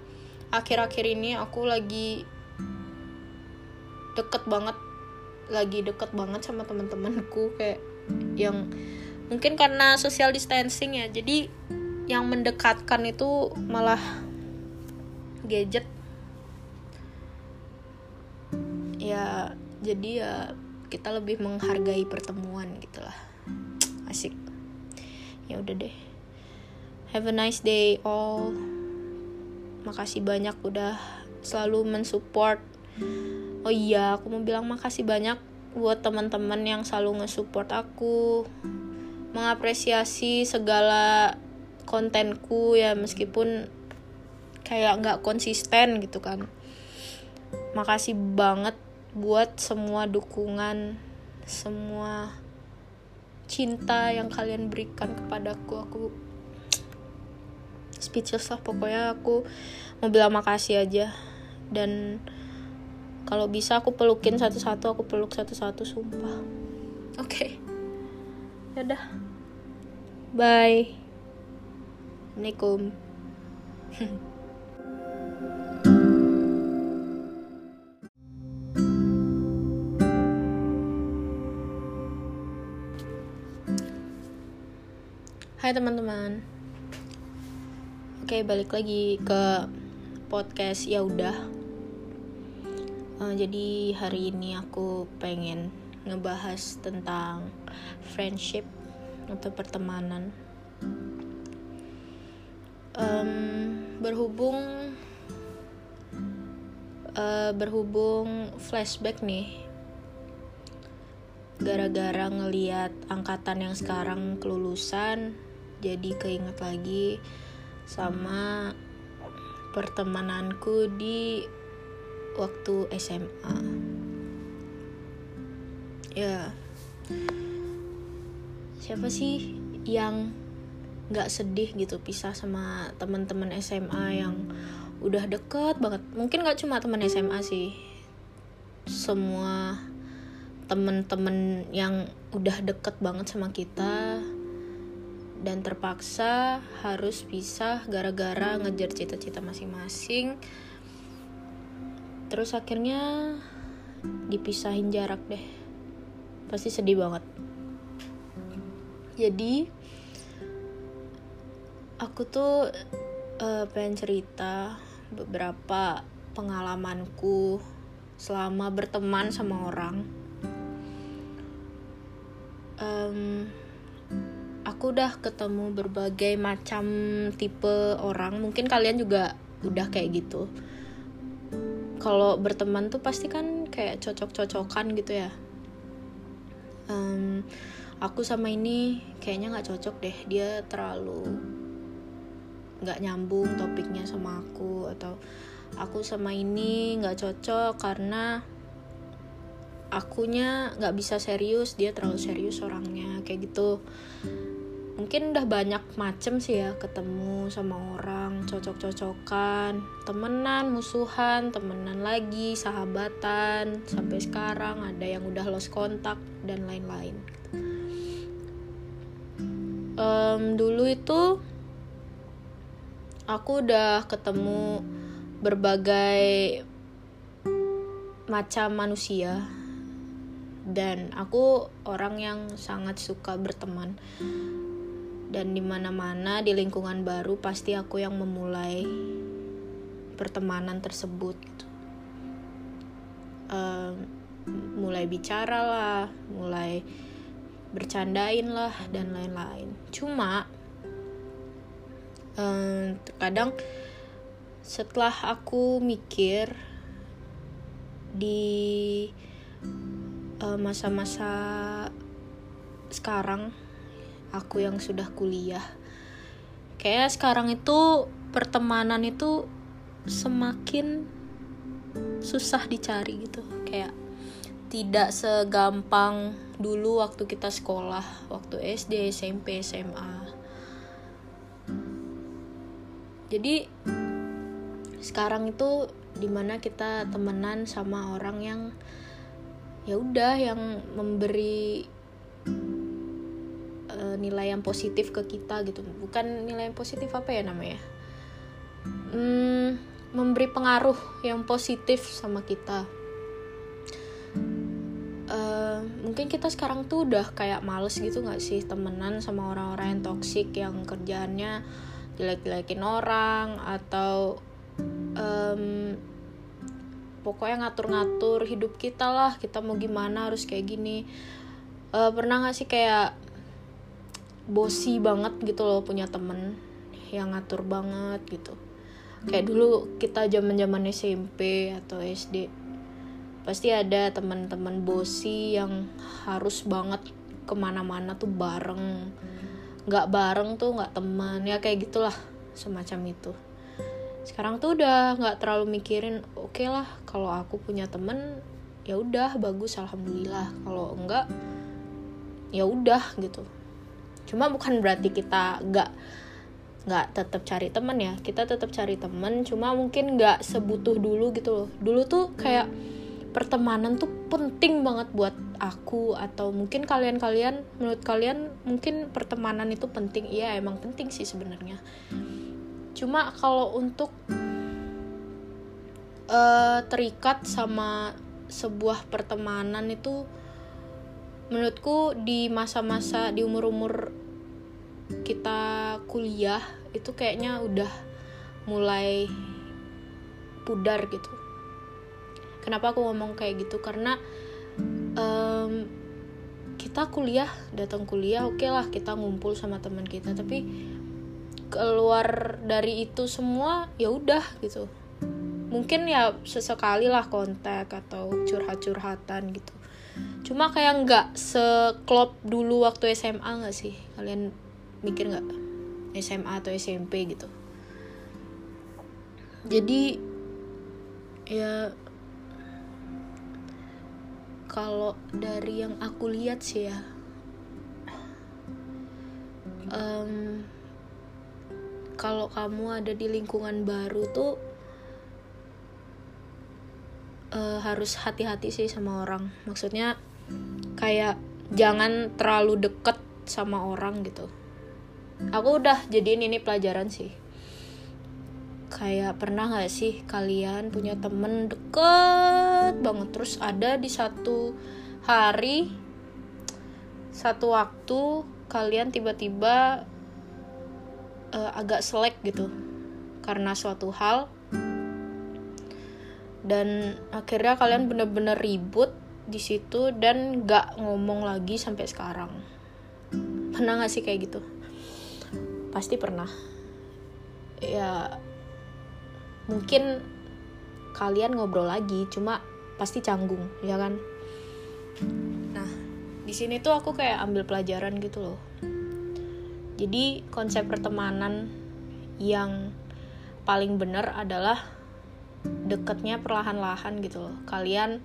akhir-akhir ini aku lagi deket banget lagi deket banget sama teman-temanku kayak yang mungkin karena social distancing ya. Jadi yang mendekatkan itu malah gadget. Ya jadi ya kita lebih menghargai pertemuan gitulah asik. Ya udah deh. Have a nice day all. Makasih banyak udah selalu mensupport. Oh iya aku mau bilang makasih banyak buat teman-teman yang selalu nge-support aku. Mengapresiasi segala kontenku ya meskipun kayak nggak konsisten gitu kan. Makasih banget buat semua dukungan semua cinta yang kalian berikan kepadaku. Aku speechless lah. Pokoknya aku mau bilang makasih aja. Dan kalau bisa aku pelukin satu-satu aku peluk satu-satu sumpah. Oke. Okay. yaudah. Bye. Assalamualaikum Hai teman-teman. Oke, balik lagi ke podcast ya udah. Uh, jadi hari ini aku pengen ngebahas tentang friendship atau pertemanan. Um, berhubung uh, berhubung flashback nih gara-gara ngeliat angkatan yang sekarang kelulusan jadi keinget lagi sama pertemananku di waktu SMA ya. Siapa sih yang nggak sedih gitu pisah sama teman-teman SMA yang udah deket banget? Mungkin nggak cuma teman SMA sih. Semua temen-temen yang udah deket banget sama kita dan terpaksa harus pisah gara-gara ngejar cita-cita masing-masing. Terus akhirnya dipisahin jarak deh. Pasti sedih banget. Jadi aku tuh uh, pengen cerita beberapa pengalamanku selama berteman sama orang. Um, aku udah ketemu berbagai macam tipe orang. Mungkin kalian juga udah kayak gitu. Kalau berteman tuh pasti kan kayak cocok-cocokan gitu ya. Um, aku sama ini kayaknya nggak cocok deh. Dia terlalu nggak nyambung topiknya sama aku atau aku sama ini nggak cocok karena akunya nggak bisa serius. Dia terlalu serius orangnya kayak gitu mungkin udah banyak macem sih ya ketemu sama orang cocok-cocokan temenan musuhan temenan lagi sahabatan sampai sekarang ada yang udah lost kontak dan lain-lain. Um, dulu itu aku udah ketemu berbagai macam manusia dan aku orang yang sangat suka berteman dan di mana-mana di lingkungan baru pasti aku yang memulai pertemanan tersebut. Uh, mulai bicara lah, mulai bercandain lah dan lain-lain. Cuma uh, kadang setelah aku mikir di eh, masa-masa uh, sekarang aku yang sudah kuliah. Kayak sekarang itu pertemanan itu semakin susah dicari gitu. Kayak tidak segampang dulu waktu kita sekolah waktu SD SMP SMA jadi sekarang itu di mana kita temenan sama orang yang ya udah yang memberi uh, nilai yang positif ke kita gitu. Bukan nilai yang positif apa ya namanya? Hmm, memberi pengaruh yang positif sama kita. Uh, mungkin kita sekarang tuh udah kayak males gitu nggak sih temenan sama orang-orang yang toksik yang kerjaannya jelek-jelekin orang atau um, pokoknya ngatur-ngatur hidup kita lah kita mau gimana harus kayak gini. Uh, pernah gak sih kayak bosi banget gitu loh punya temen yang ngatur banget gitu. Kayak dulu kita zaman zaman SMP atau SD pasti ada teman-teman bosi yang harus banget ke mana-mana tuh bareng. Nggak bareng tuh nggak teman ya kayak gitulah semacam itu. Sekarang tuh udah nggak terlalu mikirin oke okay lah kalau aku punya temen ya udah bagus alhamdulillah. Kalau enggak ya udah gitu cuma bukan berarti kita nggak nggak tetap cari temen ya. Kita tetap cari temen cuma mungkin nggak sebutuh dulu gitu loh. Dulu tuh kayak pertemanan tuh penting banget buat aku atau mungkin kalian-kalian menurut kalian mungkin pertemanan itu penting. Iya emang penting sih sebenarnya. Cuma kalau untuk uh, terikat sama sebuah pertemanan itu menurutku di masa-masa di umur-umur kita kuliah itu kayaknya udah mulai pudar gitu. Kenapa aku ngomong kayak gitu? Karena um, kita kuliah datang kuliah oke okay lah kita ngumpul sama teman kita. Tapi keluar dari itu semua ya udah gitu. Mungkin ya sesekali lah kontak atau curhat-curhatan gitu cuma kayak nggak seklop dulu waktu SMA nggak sih? Kalian mikir nggak? SMA atau SMP gitu. Jadi ya kalau dari yang aku lihat sih ya um, kalau kamu ada di lingkungan baru tuh uh, harus hati-hati sih sama orang. Maksudnya kayak jangan terlalu deket sama orang gitu. Aku udah jadiin ini pelajaran sih. Kayak pernah gak sih kalian punya temen deket banget terus ada di satu hari satu waktu kalian tiba-tiba uh, agak selek gitu karena suatu hal dan akhirnya kalian bener-bener ribut di situ dan gak ngomong lagi sampai sekarang. Pernah gak sih kayak gitu? Pasti pernah. Ya mungkin kalian ngobrol lagi cuma pasti canggung ya kan? Nah di sini tuh aku kayak ambil pelajaran gitu loh. Jadi konsep pertemanan yang paling benar adalah deketnya perlahan-lahan gitu loh kalian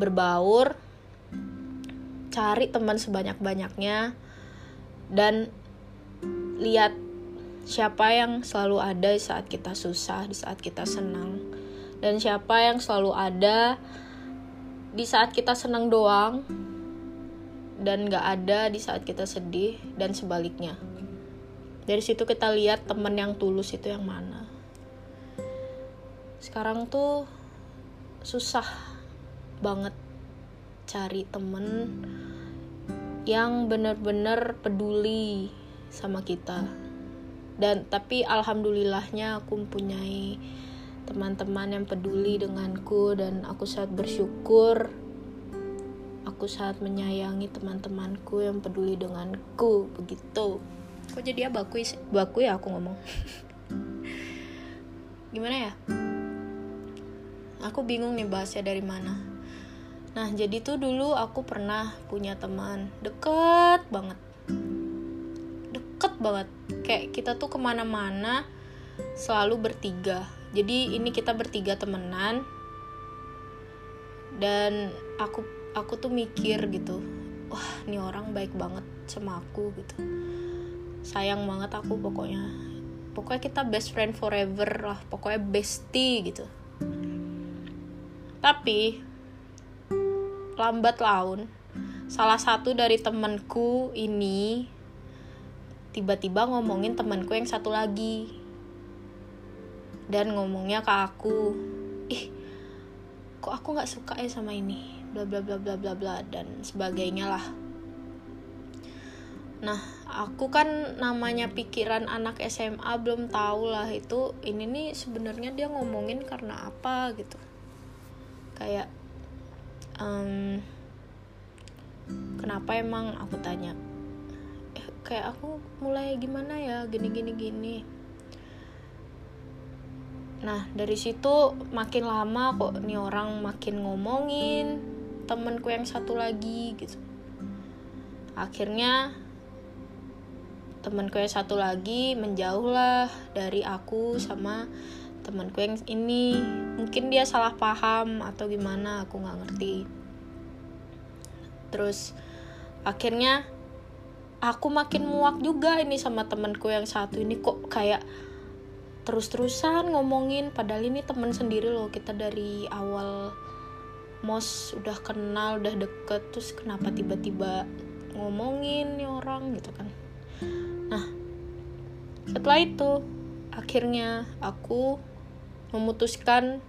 berbaur cari teman sebanyak-banyaknya dan lihat siapa yang selalu ada di saat kita susah, di saat kita senang, dan siapa yang selalu ada di saat kita senang doang dan gak ada di saat kita sedih dan sebaliknya. Dari situ kita lihat temen yang tulus itu yang mana. Sekarang tuh susah banget cari temen yang bener-bener peduli sama kita. Dan tapi alhamdulillahnya aku mempunyai teman-teman yang peduli denganku dan aku sangat bersyukur. Aku sangat menyayangi teman-temanku yang peduli denganku begitu. Kok jadi ya baku ya aku ngomong. Gimana ya aku bingung nih bahasnya dari mana. Nah jadi tuh dulu aku pernah punya teman. Deket banget. Deket banget. Kayak kita tuh ke mana-mana selalu bertiga. Jadi ini kita bertiga temenan. Dan aku aku tuh mikir gitu wah ini orang baik banget sama aku gitu. Sayang banget aku pokoknya. Pokoknya kita best friend forever lah. Pokoknya bestie gitu tapi lambat laun salah satu dari temenku ini tiba-tiba ngomongin temanku yang satu lagi. Dan ngomongnya ke aku ih kok aku nggak suka ya sama ini? Bla bla bla bla bla bla dan sebagainya lah. Nah aku kan namanya pikiran anak SMA belum tahu lah itu ini nih sebenarnya dia ngomongin karena apa gitu kayak um, kenapa emang aku tanya kayak aku mulai gimana ya gini gini gini? Nah dari situ makin lama kok nih orang makin ngomongin temenku yang satu lagi gitu. Akhirnya temanku yang satu lagi menjauh lah dari aku sama temanku yang ini mungkin dia salah paham atau gimana aku nggak ngerti. Terus akhirnya aku makin muak juga ini sama temanku yang satu ini kok kayak terus-terusan ngomongin padahal ini teman sendiri loh kita dari awal mos udah kenal udah deket terus kenapa tiba-tiba ngomongin nih orang gitu kan. Nah setelah itu akhirnya aku memutuskan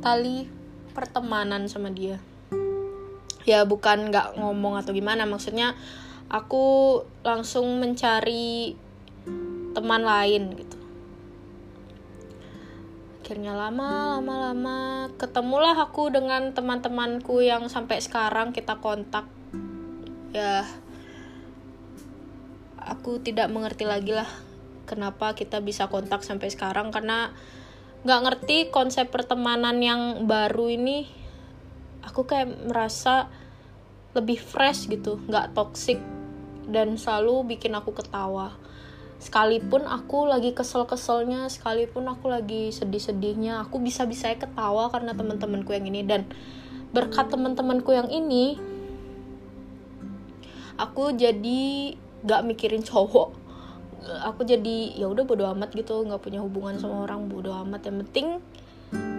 tali pertemanan sama dia. Ya bukan nggak ngomong atau gimana maksudnya aku langsung mencari teman lain gitu. Akhirnya lama lama lama ketemulah aku dengan teman-temanku yang sampai sekarang kita kontak. Ya aku tidak mengerti lagi lah kenapa kita bisa kontak sampai sekarang karena nggak ngerti konsep pertemanan yang baru ini. Aku kayak merasa lebih fresh gitu nggak toxic dan selalu bikin aku ketawa. Sekalipun aku lagi kesel-keselnya sekalipun aku lagi sedih-sedihnya aku bisa-bisa ketawa karena teman-temanku yang ini. Dan berkat teman-temanku yang ini aku jadi gak mikirin cowok aku jadi ya udah bodo amat gitu nggak punya hubungan sama orang bodo amat. Yang penting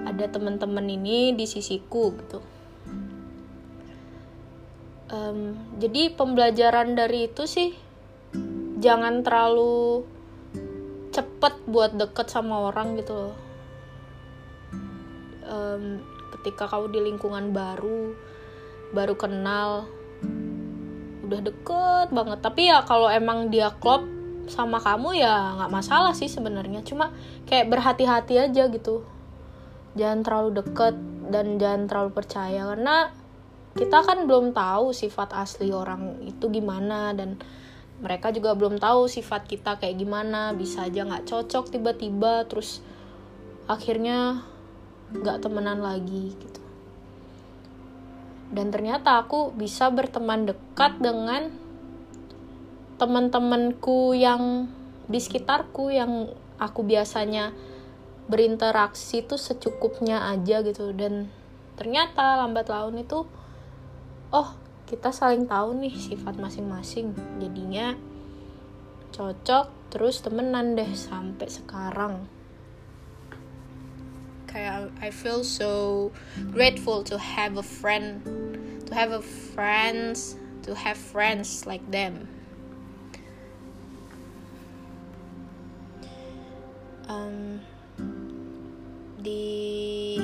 ada teman-teman ini di sisiku gitu. Um, jadi pembelajaran dari itu sih jangan terlalu cepet buat deket sama orang gitu loh. Um, ketika kamu di lingkungan baru baru kenal udah deket banget. Tapi ya kalau emang dia klop sama kamu ya nggak masalah sih sebenarnya. Cuma kayak berhati-hati aja gitu. Jangan terlalu deket dan jangan terlalu percaya. Karena kita kan belum tahu sifat asli orang itu gimana dan mereka juga belum tahu sifat kita kayak gimana. Bisa aja nggak cocok tiba-tiba terus akhirnya nggak temenan lagi gitu. Dan ternyata aku bisa berteman dekat dengan teman-temanku yang di sekitarku yang aku biasanya berinteraksi tuh secukupnya aja gitu. Dan ternyata lambat laun itu oh kita saling tahu nih sifat masing-masing. Jadinya cocok terus temenan deh sampai sekarang. Kayak I feel so grateful to have a friend to have a friends to have friends like them um, di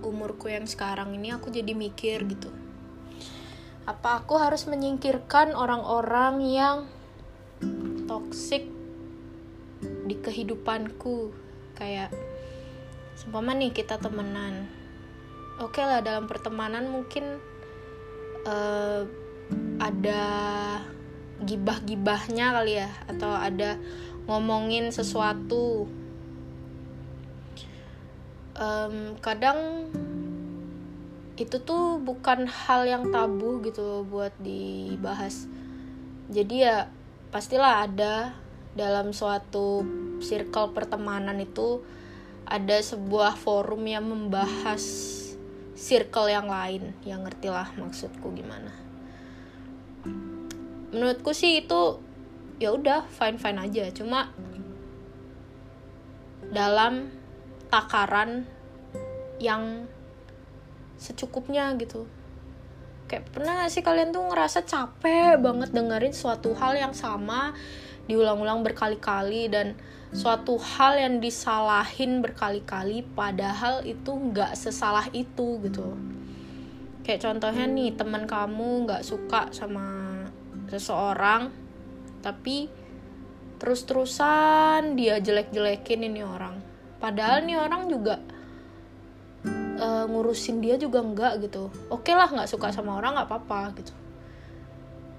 umurku yang sekarang ini aku jadi mikir gitu. Apa aku harus menyingkirkan orang-orang yang toxic di kehidupanku? Kayak seumpama nih kita temenan. Oke okay lah dalam pertemanan mungkin uh, ada gibah-gibahnya kali ya atau ada ngomongin sesuatu. Um, kadang itu tuh bukan hal yang tabu gitu buat dibahas. Jadi ya pastilah ada dalam suatu circle pertemanan itu ada sebuah forum yang membahas circle yang lain. Yang ngerti lah maksudku gimana. Menurutku sih itu ya udah fine fine aja. Cuma dalam takaran yang secukupnya gitu. Kayak pernah gak sih kalian tuh ngerasa capek banget dengerin suatu hal yang sama diulang-ulang berkali-kali dan suatu hal yang disalahin berkali-kali padahal itu nggak sesalah itu gitu? Kayak contohnya nih teman kamu nggak suka sama seseorang tapi terus-terusan dia jelek-jelekin ini orang. Padahal nih orang juga uh, ngurusin dia juga enggak gitu. Oke okay lah nggak suka sama orang nggak apa-apa gitu.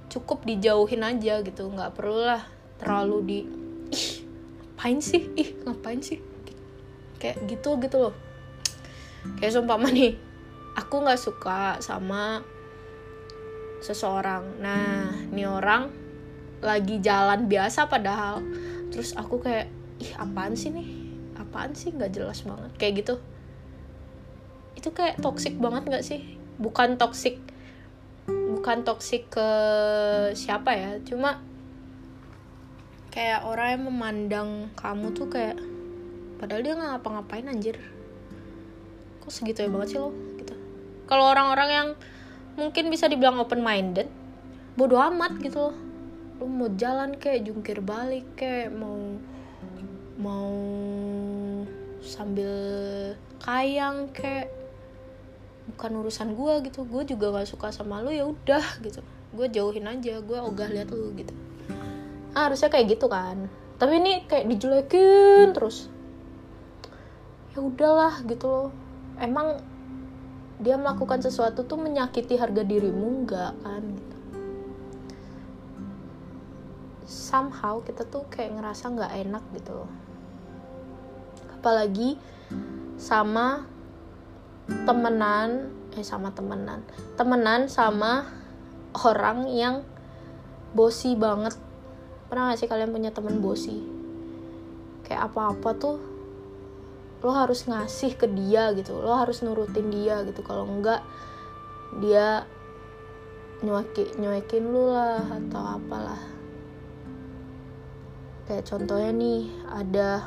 Cukup dijauhin aja gitu nggak perlu lah terlalu di ih ngapain sih? Ih ngapain sih? Kayak gitu gitu loh. Kayak sumpah nih aku nggak suka sama seseorang. Nah ini orang lagi jalan biasa padahal. Terus aku kayak ih apaan sih nih? Apaan sih? Nggak jelas banget. Kayak gitu. Itu kayak toxic banget nggak sih? Bukan toxic bukan toxic ke siapa ya cuma kayak orang yang memandang kamu tuh kayak padahal dia nggak ngapa-ngapain anjir. Kok segitu ya banget sih lo? Gitu. Kalau orang-orang yang mungkin bisa dibilang open minded bodoh amat gitu lu mau jalan kayak jungkir balik kayak mau mau sambil kayang kayak bukan urusan gue gitu gue juga gak suka sama lu ya udah gitu. Gue jauhin aja gue ogah liat lu gitu. Ah, harusnya kayak gitu kan. Tapi ini kayak dijelekin terus. Ya udahlah gitu loh. Emang dia melakukan sesuatu tuh menyakiti harga dirimu enggak kan somehow kita tuh kayak ngerasa nggak enak gitu. Loh apalagi sama temenan eh sama temenan. Temenan sama orang yang bosi banget. Pernah gak sih kalian punya temen bosi? Kayak apa-apa tuh lo harus ngasih ke dia gitu. Lo harus nurutin dia gitu. Kalau enggak dia nyuekin nyuekin lu lah atau apalah kayak contohnya nih ada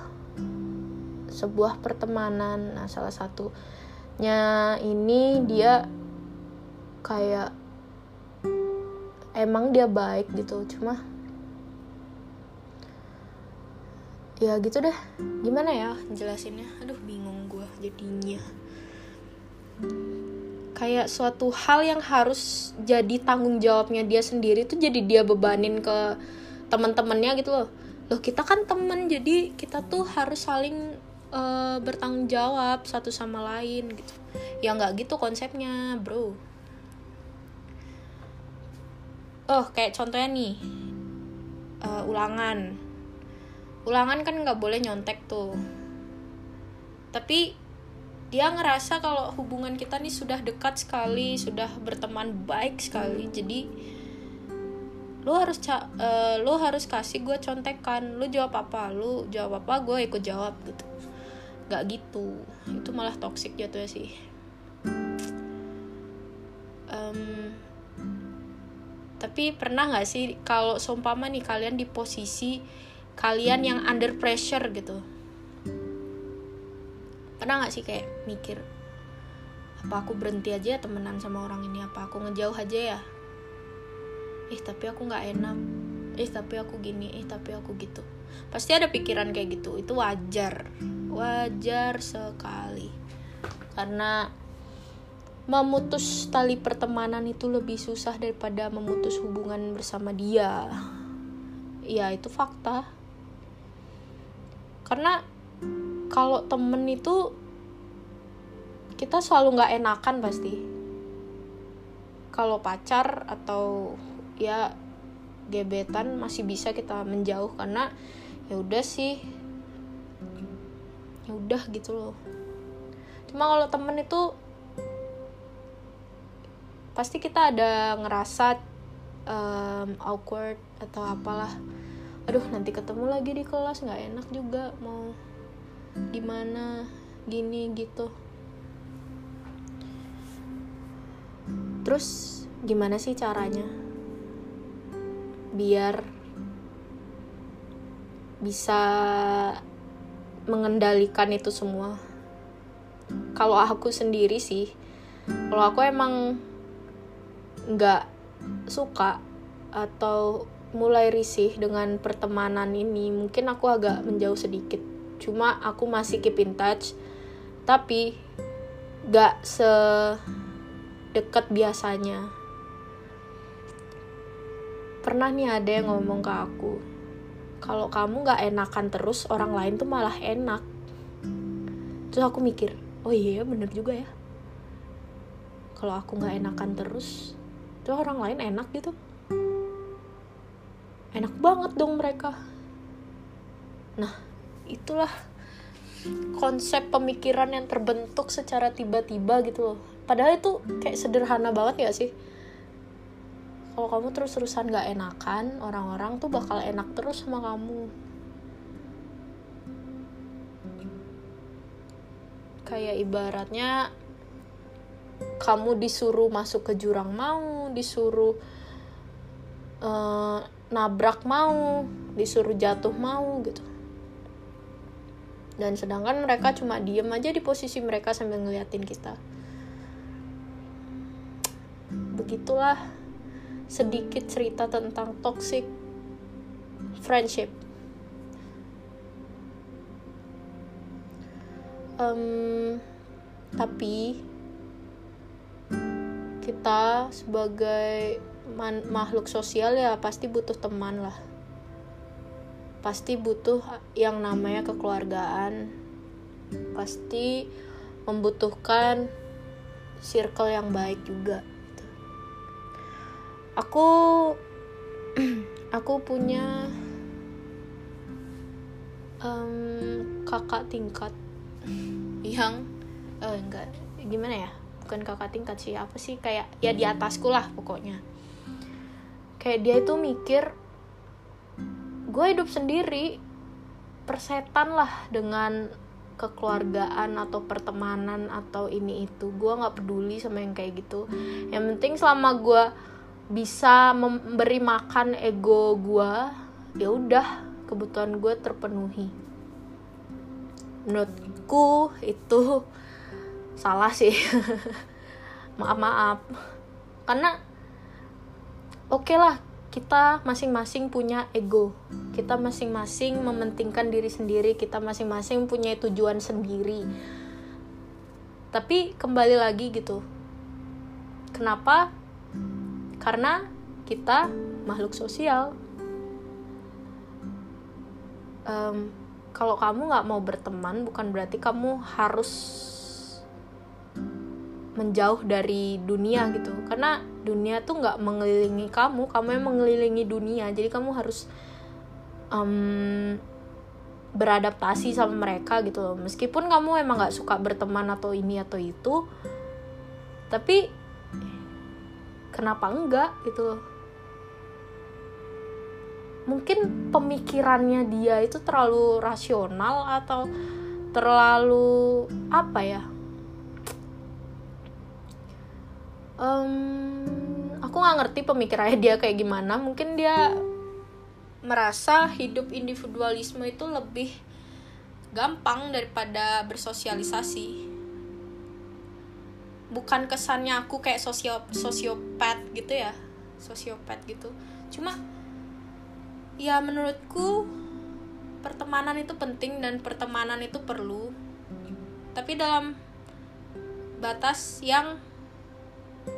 sebuah pertemanan. Nah salah satunya ini dia kayak emang dia baik gitu cuma ya gitu deh. Gimana ya jelasinnya? Aduh bingung gue jadinya. Kayak suatu hal yang harus jadi tanggung jawabnya dia sendiri tuh jadi dia bebanin ke teman-temannya gitu loh loh kita kan temen jadi kita tuh harus saling uh, bertanggung jawab satu sama lain gitu. Ya nggak gitu konsepnya bro. Oh kayak contohnya nih uh, ulangan. Ulangan kan nggak boleh nyontek tuh. Tapi dia ngerasa kalau hubungan kita nih sudah dekat sekali sudah berteman baik sekali. Jadi lu harus ca uh, lu harus kasih gue contekan. Lu jawab apa? Lu jawab apa? Gue ikut jawab gitu. Nggak gitu. Itu malah toxic ya sih. Um, tapi pernah nggak sih kalau seumpama nih kalian di posisi kalian yang under pressure gitu? Pernah nggak sih kayak mikir apa aku berhenti aja temenan sama orang ini? Apa aku ngejauh aja ya ih tapi aku nggak enak. Ih tapi aku gini. Ih tapi aku gitu. Pasti ada pikiran kayak gitu. Itu wajar. Wajar sekali. Karena memutus tali pertemanan itu lebih susah daripada memutus hubungan bersama dia. Ya itu fakta. Karena kalau temen itu kita selalu nggak enakan pasti. Kalau pacar atau ya gebetan masih bisa kita menjauh karena ya udah sih. Ya udah gitu loh. Cuma kalau temen itu pasti kita ada ngerasa um, awkward atau apalah. Aduh nanti ketemu lagi di kelas nggak enak juga mau gimana gini gitu. Terus gimana sih caranya biar bisa mengendalikan itu semua. Kalau aku sendiri sih kalau aku emang nggak suka atau mulai risih dengan pertemanan ini mungkin aku agak menjauh sedikit. Cuma aku masih keep in touch tapi gak sedekat biasanya pernah nih ada yang ngomong ke aku kalau kamu gak enakan terus orang lain tuh malah enak. Terus aku mikir oh iya bener juga ya. Kalau aku gak enakan terus tuh orang lain enak gitu. Enak banget dong mereka. Nah itulah konsep pemikiran yang terbentuk secara tiba-tiba gitu loh. Padahal itu kayak sederhana banget ya sih kalau kamu terus-terusan gak enakan orang-orang tuh bakal enak terus sama kamu. Kayak ibaratnya kamu disuruh masuk ke jurang mau disuruh uh, nabrak mau disuruh jatuh mau gitu. Dan sedangkan mereka cuma diem aja di posisi mereka sambil ngeliatin kita. Begitulah sedikit cerita tentang toxic friendship. Um, tapi kita sebagai makhluk sosial ya pasti butuh teman lah. Pasti butuh yang namanya kekeluargaan. Pasti membutuhkan circle yang baik juga aku aku punya um, kakak tingkat yang uh, enggak gimana ya? Bukan kakak tingkat sih apa sih? Kayak ya di atasku lah pokoknya. Kayak dia itu mikir gue hidup sendiri persetan lah dengan kekeluargaan atau pertemanan atau ini itu. Gue nggak peduli sama yang kayak gitu. Yang penting selama gue bisa memberi makan ego gue ya udah kebutuhan gue terpenuhi. Menurutku itu salah sih. Maaf maaf. Karena oke okay lah kita masing-masing punya ego. Kita masing-masing mementingkan diri sendiri kita masing-masing punya tujuan sendiri. Tapi kembali lagi gitu kenapa karena kita makhluk sosial. Um, kalau kamu nggak mau berteman bukan berarti kamu harus menjauh dari dunia gitu. Karena dunia tuh nggak mengelilingi kamu kamu yang mengelilingi dunia. Jadi kamu harus um, beradaptasi sama mereka gitu loh. Meskipun kamu emang nggak suka berteman atau ini atau itu tapi kenapa enggak gitu loh. Mungkin pemikirannya dia itu terlalu rasional atau terlalu apa ya? Um, aku nggak ngerti pemikirannya dia kayak gimana. Mungkin dia merasa hidup individualisme itu lebih gampang daripada bersosialisasi bukan kesannya aku kayak sosio sosiopat gitu ya. Sosiopat gitu. Cuma ya menurutku pertemanan itu penting dan pertemanan itu perlu. Tapi dalam batas yang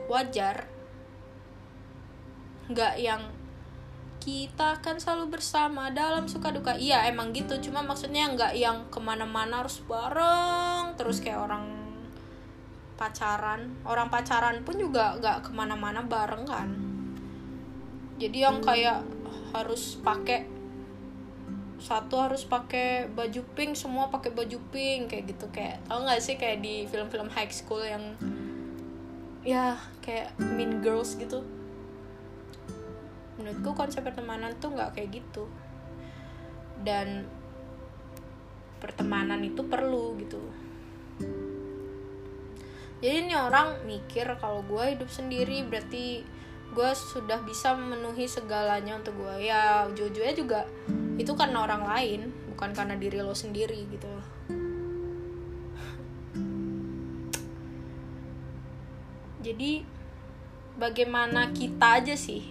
wajar nggak yang kita kan selalu bersama dalam suka duka. Iya emang gitu. Cuma maksudnya nggak yang ke mana-mana harus bareng terus kayak orang pacaran. Orang pacaran pun juga nggak ke mana-mana bareng kan? Jadi yang kayak harus pakai satu harus pakai baju pink semua pakai baju pink kayak gitu. Kayak tau nggak sih kayak di film-film high school yang ya kayak mean girls gitu? Menurutku konsep pertemanan tuh nggak kayak gitu. Dan pertemanan itu perlu gitu jadi ini orang mikir kalau gue hidup sendiri berarti gue sudah bisa memenuhi segalanya untuk gue ya ujung-ujungnya juga itu karena orang lain bukan karena diri lo sendiri gitu jadi bagaimana kita aja sih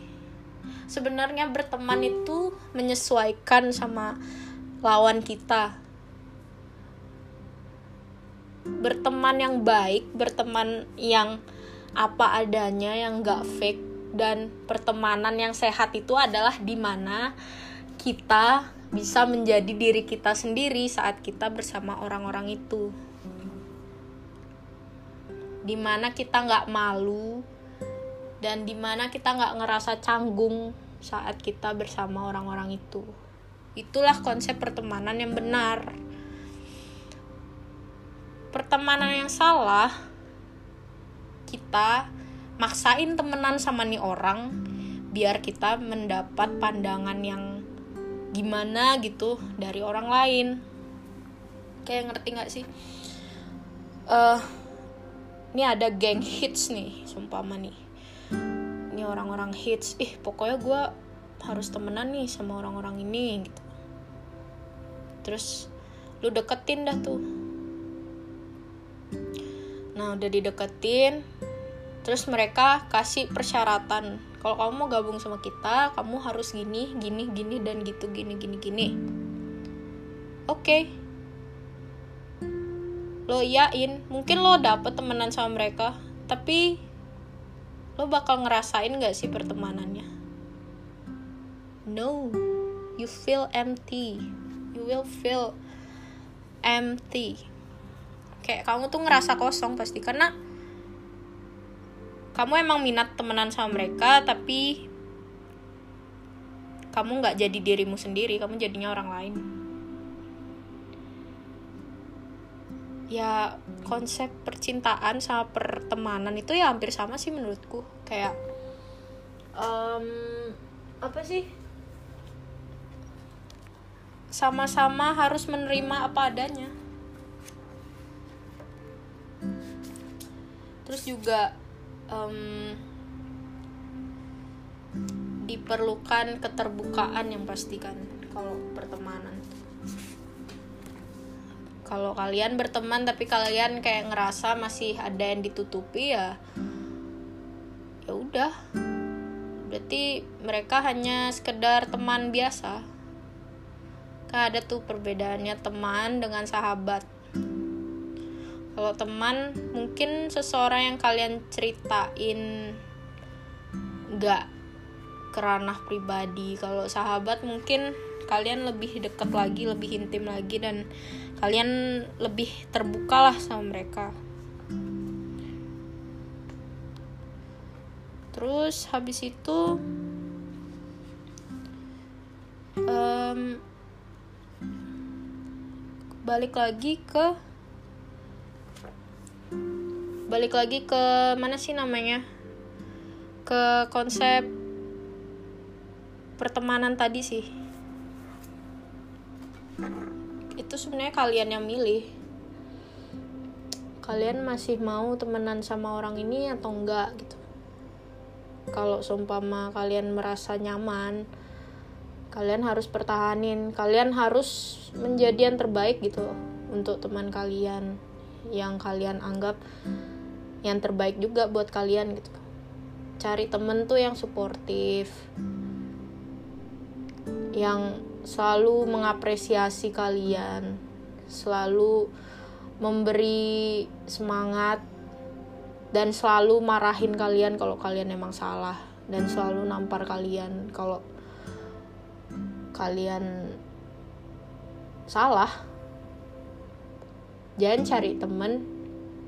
sebenarnya berteman itu menyesuaikan sama lawan kita berteman yang baik berteman yang apa adanya yang gak fake dan pertemanan yang sehat itu adalah di mana kita bisa menjadi diri kita sendiri saat kita bersama orang-orang itu. Di mana kita nggak malu dan di mana kita nggak ngerasa canggung saat kita bersama orang-orang itu. Itulah konsep pertemanan yang benar pertemanan yang salah kita maksain temenan sama nih orang biar kita mendapat pandangan yang gimana gitu dari orang lain. Kayak ngerti nggak sih? Uh, ini ada geng hits nih sumpama nih. Ini orang-orang hits. Ih pokoknya gue harus temenan nih sama orang-orang ini gitu. Terus lu deketin dah tuh nah udah dideketin terus mereka kasih persyaratan. Kalau kamu mau gabung sama kita kamu harus gini gini gini dan gitu gini gini gini. Oke. Okay. lo iyain mungkin lo dapet temenan sama mereka tapi lo bakal ngerasain gak sih pertemanannya? No. You feel empty. You will feel empty kayak kamu tuh ngerasa kosong pasti karena kamu emang minat temenan sama mereka tapi kamu nggak jadi dirimu sendiri kamu jadinya orang lain. Ya konsep percintaan sama pertemanan itu ya hampir sama sih menurutku. Kayak um, apa sih? Sama-sama harus menerima apa adanya terus juga um, diperlukan keterbukaan yang pastikan kalau pertemanan. Kalau kalian berteman tapi kalian kayak ngerasa masih ada yang ditutupi ya ya udah. Berarti mereka hanya sekedar teman biasa. Kan ada tuh perbedaannya teman dengan sahabat kalau teman mungkin seseorang yang kalian ceritain nggak keranah pribadi. Kalau sahabat mungkin kalian lebih dekat lagi lebih intim lagi dan kalian lebih terbuka lah sama mereka. Terus habis itu um, balik lagi ke balik lagi ke mana sih namanya? Ke konsep pertemanan tadi sih. Itu sebenarnya kalian yang milih. Kalian masih mau temenan sama orang ini atau enggak gitu? Kalau seumpama kalian merasa nyaman kalian harus pertahanin. Kalian harus menjadi yang terbaik gitu untuk teman kalian yang kalian anggap yang terbaik juga buat kalian gitu. Cari temen tuh yang suportif yang selalu mengapresiasi kalian selalu memberi semangat dan selalu marahin kalian kalau kalian emang salah dan selalu nampar kalian kalau kalian salah. Jangan cari temen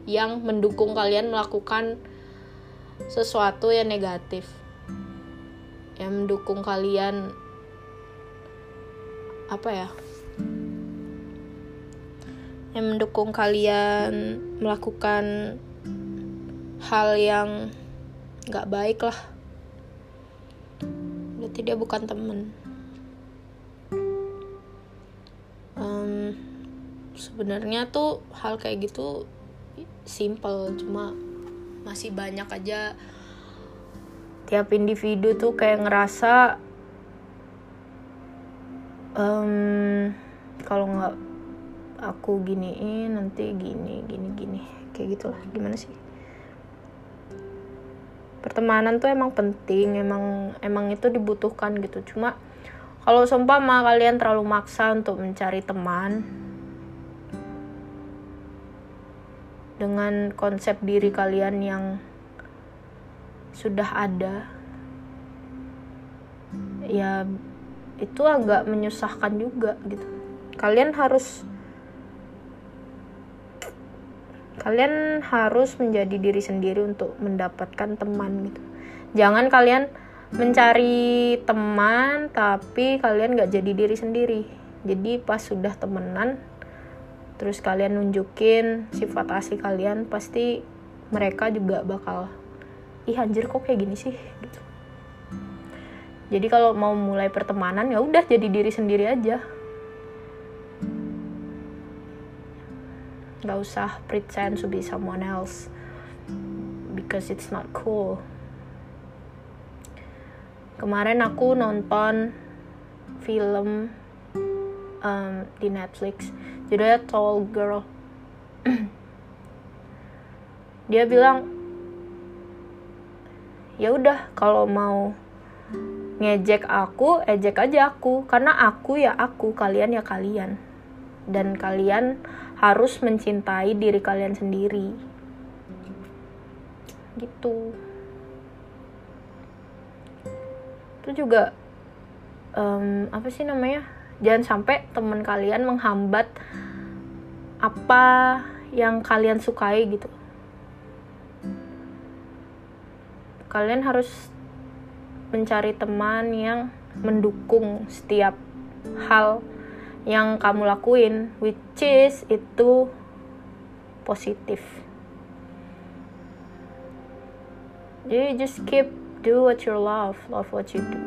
yang mendukung kalian melakukan sesuatu yang negatif. Yang mendukung kalian apa ya? Yang mendukung kalian melakukan hal yang nggak baik lah. Berarti dia bukan temen. Um, sebenarnya tuh hal kayak gitu simple cuma masih banyak aja. Tiap individu tuh kayak ngerasa um, kalau nggak aku giniin nanti gini gini gini. Kayak gitulah gimana sih? Pertemanan tuh emang penting emang emang itu dibutuhkan gitu. Cuma kalau sumpah mah kalian terlalu maksa untuk mencari teman dengan konsep diri kalian yang sudah ada. Ya itu agak menyusahkan juga gitu. Kalian harus kalian harus menjadi diri sendiri untuk mendapatkan teman gitu. Jangan kalian mencari teman tapi kalian nggak jadi diri sendiri. Jadi pas sudah temenan terus kalian nunjukin sifat asli kalian pasti mereka juga bakal ih anjir kok kayak gini sih? Gitu. Jadi kalau mau mulai pertemanan ya udah jadi diri sendiri aja. Nggak usah pretend to be someone else because it's not cool. Kemarin aku nonton film um, di Netflix judulnya Tall Girl. Dia bilang ya udah kalau mau ngejek aku ejek aja aku. Karena aku ya aku kalian ya kalian. Dan kalian harus mencintai diri kalian sendiri. Gitu. Itu juga um, apa sih namanya jangan sampai teman kalian menghambat apa yang kalian sukai gitu. Kalian harus mencari teman yang mendukung setiap hal yang kamu lakuin which is itu positif. Jadi just keep do what you love love what you do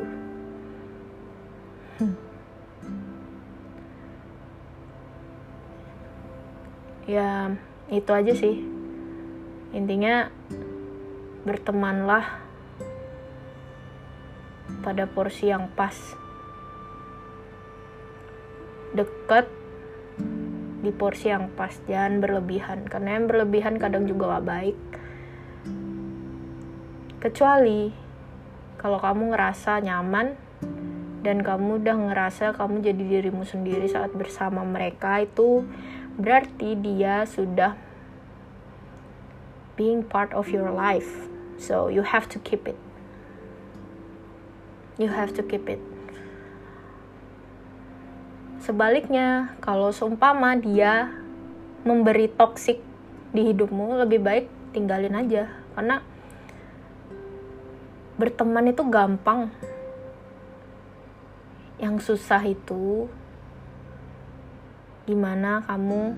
ya itu aja sih. Intinya bertemanlah pada porsi yang pas. Dekat di porsi yang pas. Jangan berlebihan karena yang berlebihan kadang juga gak baik. Kecuali kalau kamu ngerasa nyaman dan kamu udah ngerasa kamu jadi dirimu sendiri saat bersama mereka itu berarti dia sudah being part of your life. So you have to keep it. You have to keep it. Sebaliknya, kalau seumpama dia memberi toksik di hidupmu, lebih baik tinggalin aja. Karena berteman itu gampang. Yang susah itu gimana kamu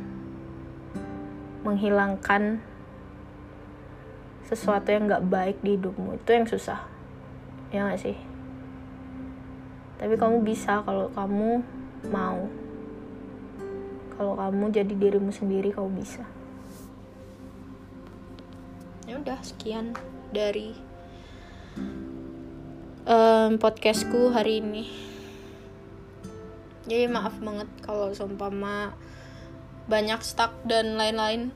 menghilangkan sesuatu yang gak baik di hidupmu. Itu yang susah. Ya gak sih? Tapi kamu bisa kalau kamu mau. Kalau kamu jadi dirimu sendiri kamu bisa. Ya udah sekian dari um, podcastku hari ini jadi maaf banget kalau seumpama banyak stuck dan lain-lain.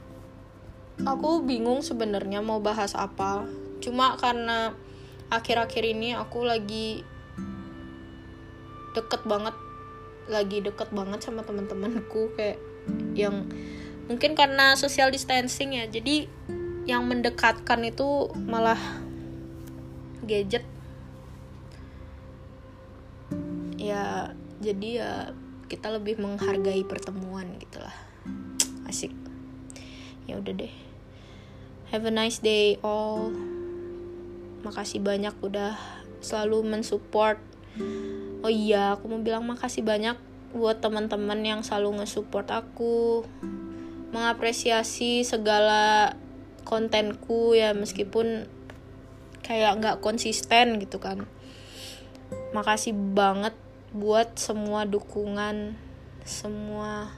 Aku bingung sebenarnya mau bahas apa. Cuma karena akhir-akhir ini aku lagi deket banget lagi deket banget sama teman-temanku kayak yang mungkin karena social distancing ya. Jadi yang mendekatkan itu malah gadget. Ya jadi ya kita lebih menghargai pertemuan gitulah asik. Ya udah deh. Have a nice day all. Makasih banyak udah selalu mensupport. Oh iya aku mau bilang makasih banyak buat teman-teman yang selalu nge-support aku. Mengapresiasi segala kontenku ya meskipun kayak nggak konsisten gitu kan. Makasih banget buat semua dukungan, semua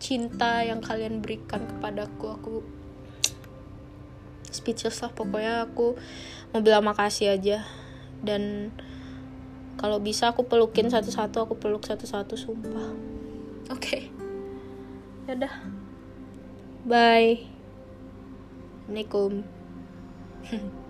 cinta yang kalian berikan kepadaku. Aku speechless lah pokoknya aku mau bilang makasih aja. Dan kalau bisa aku pelukin satu-satu aku peluk satu-satu sumpah. Oke. Okay. yaudah bye. Assalamualaikum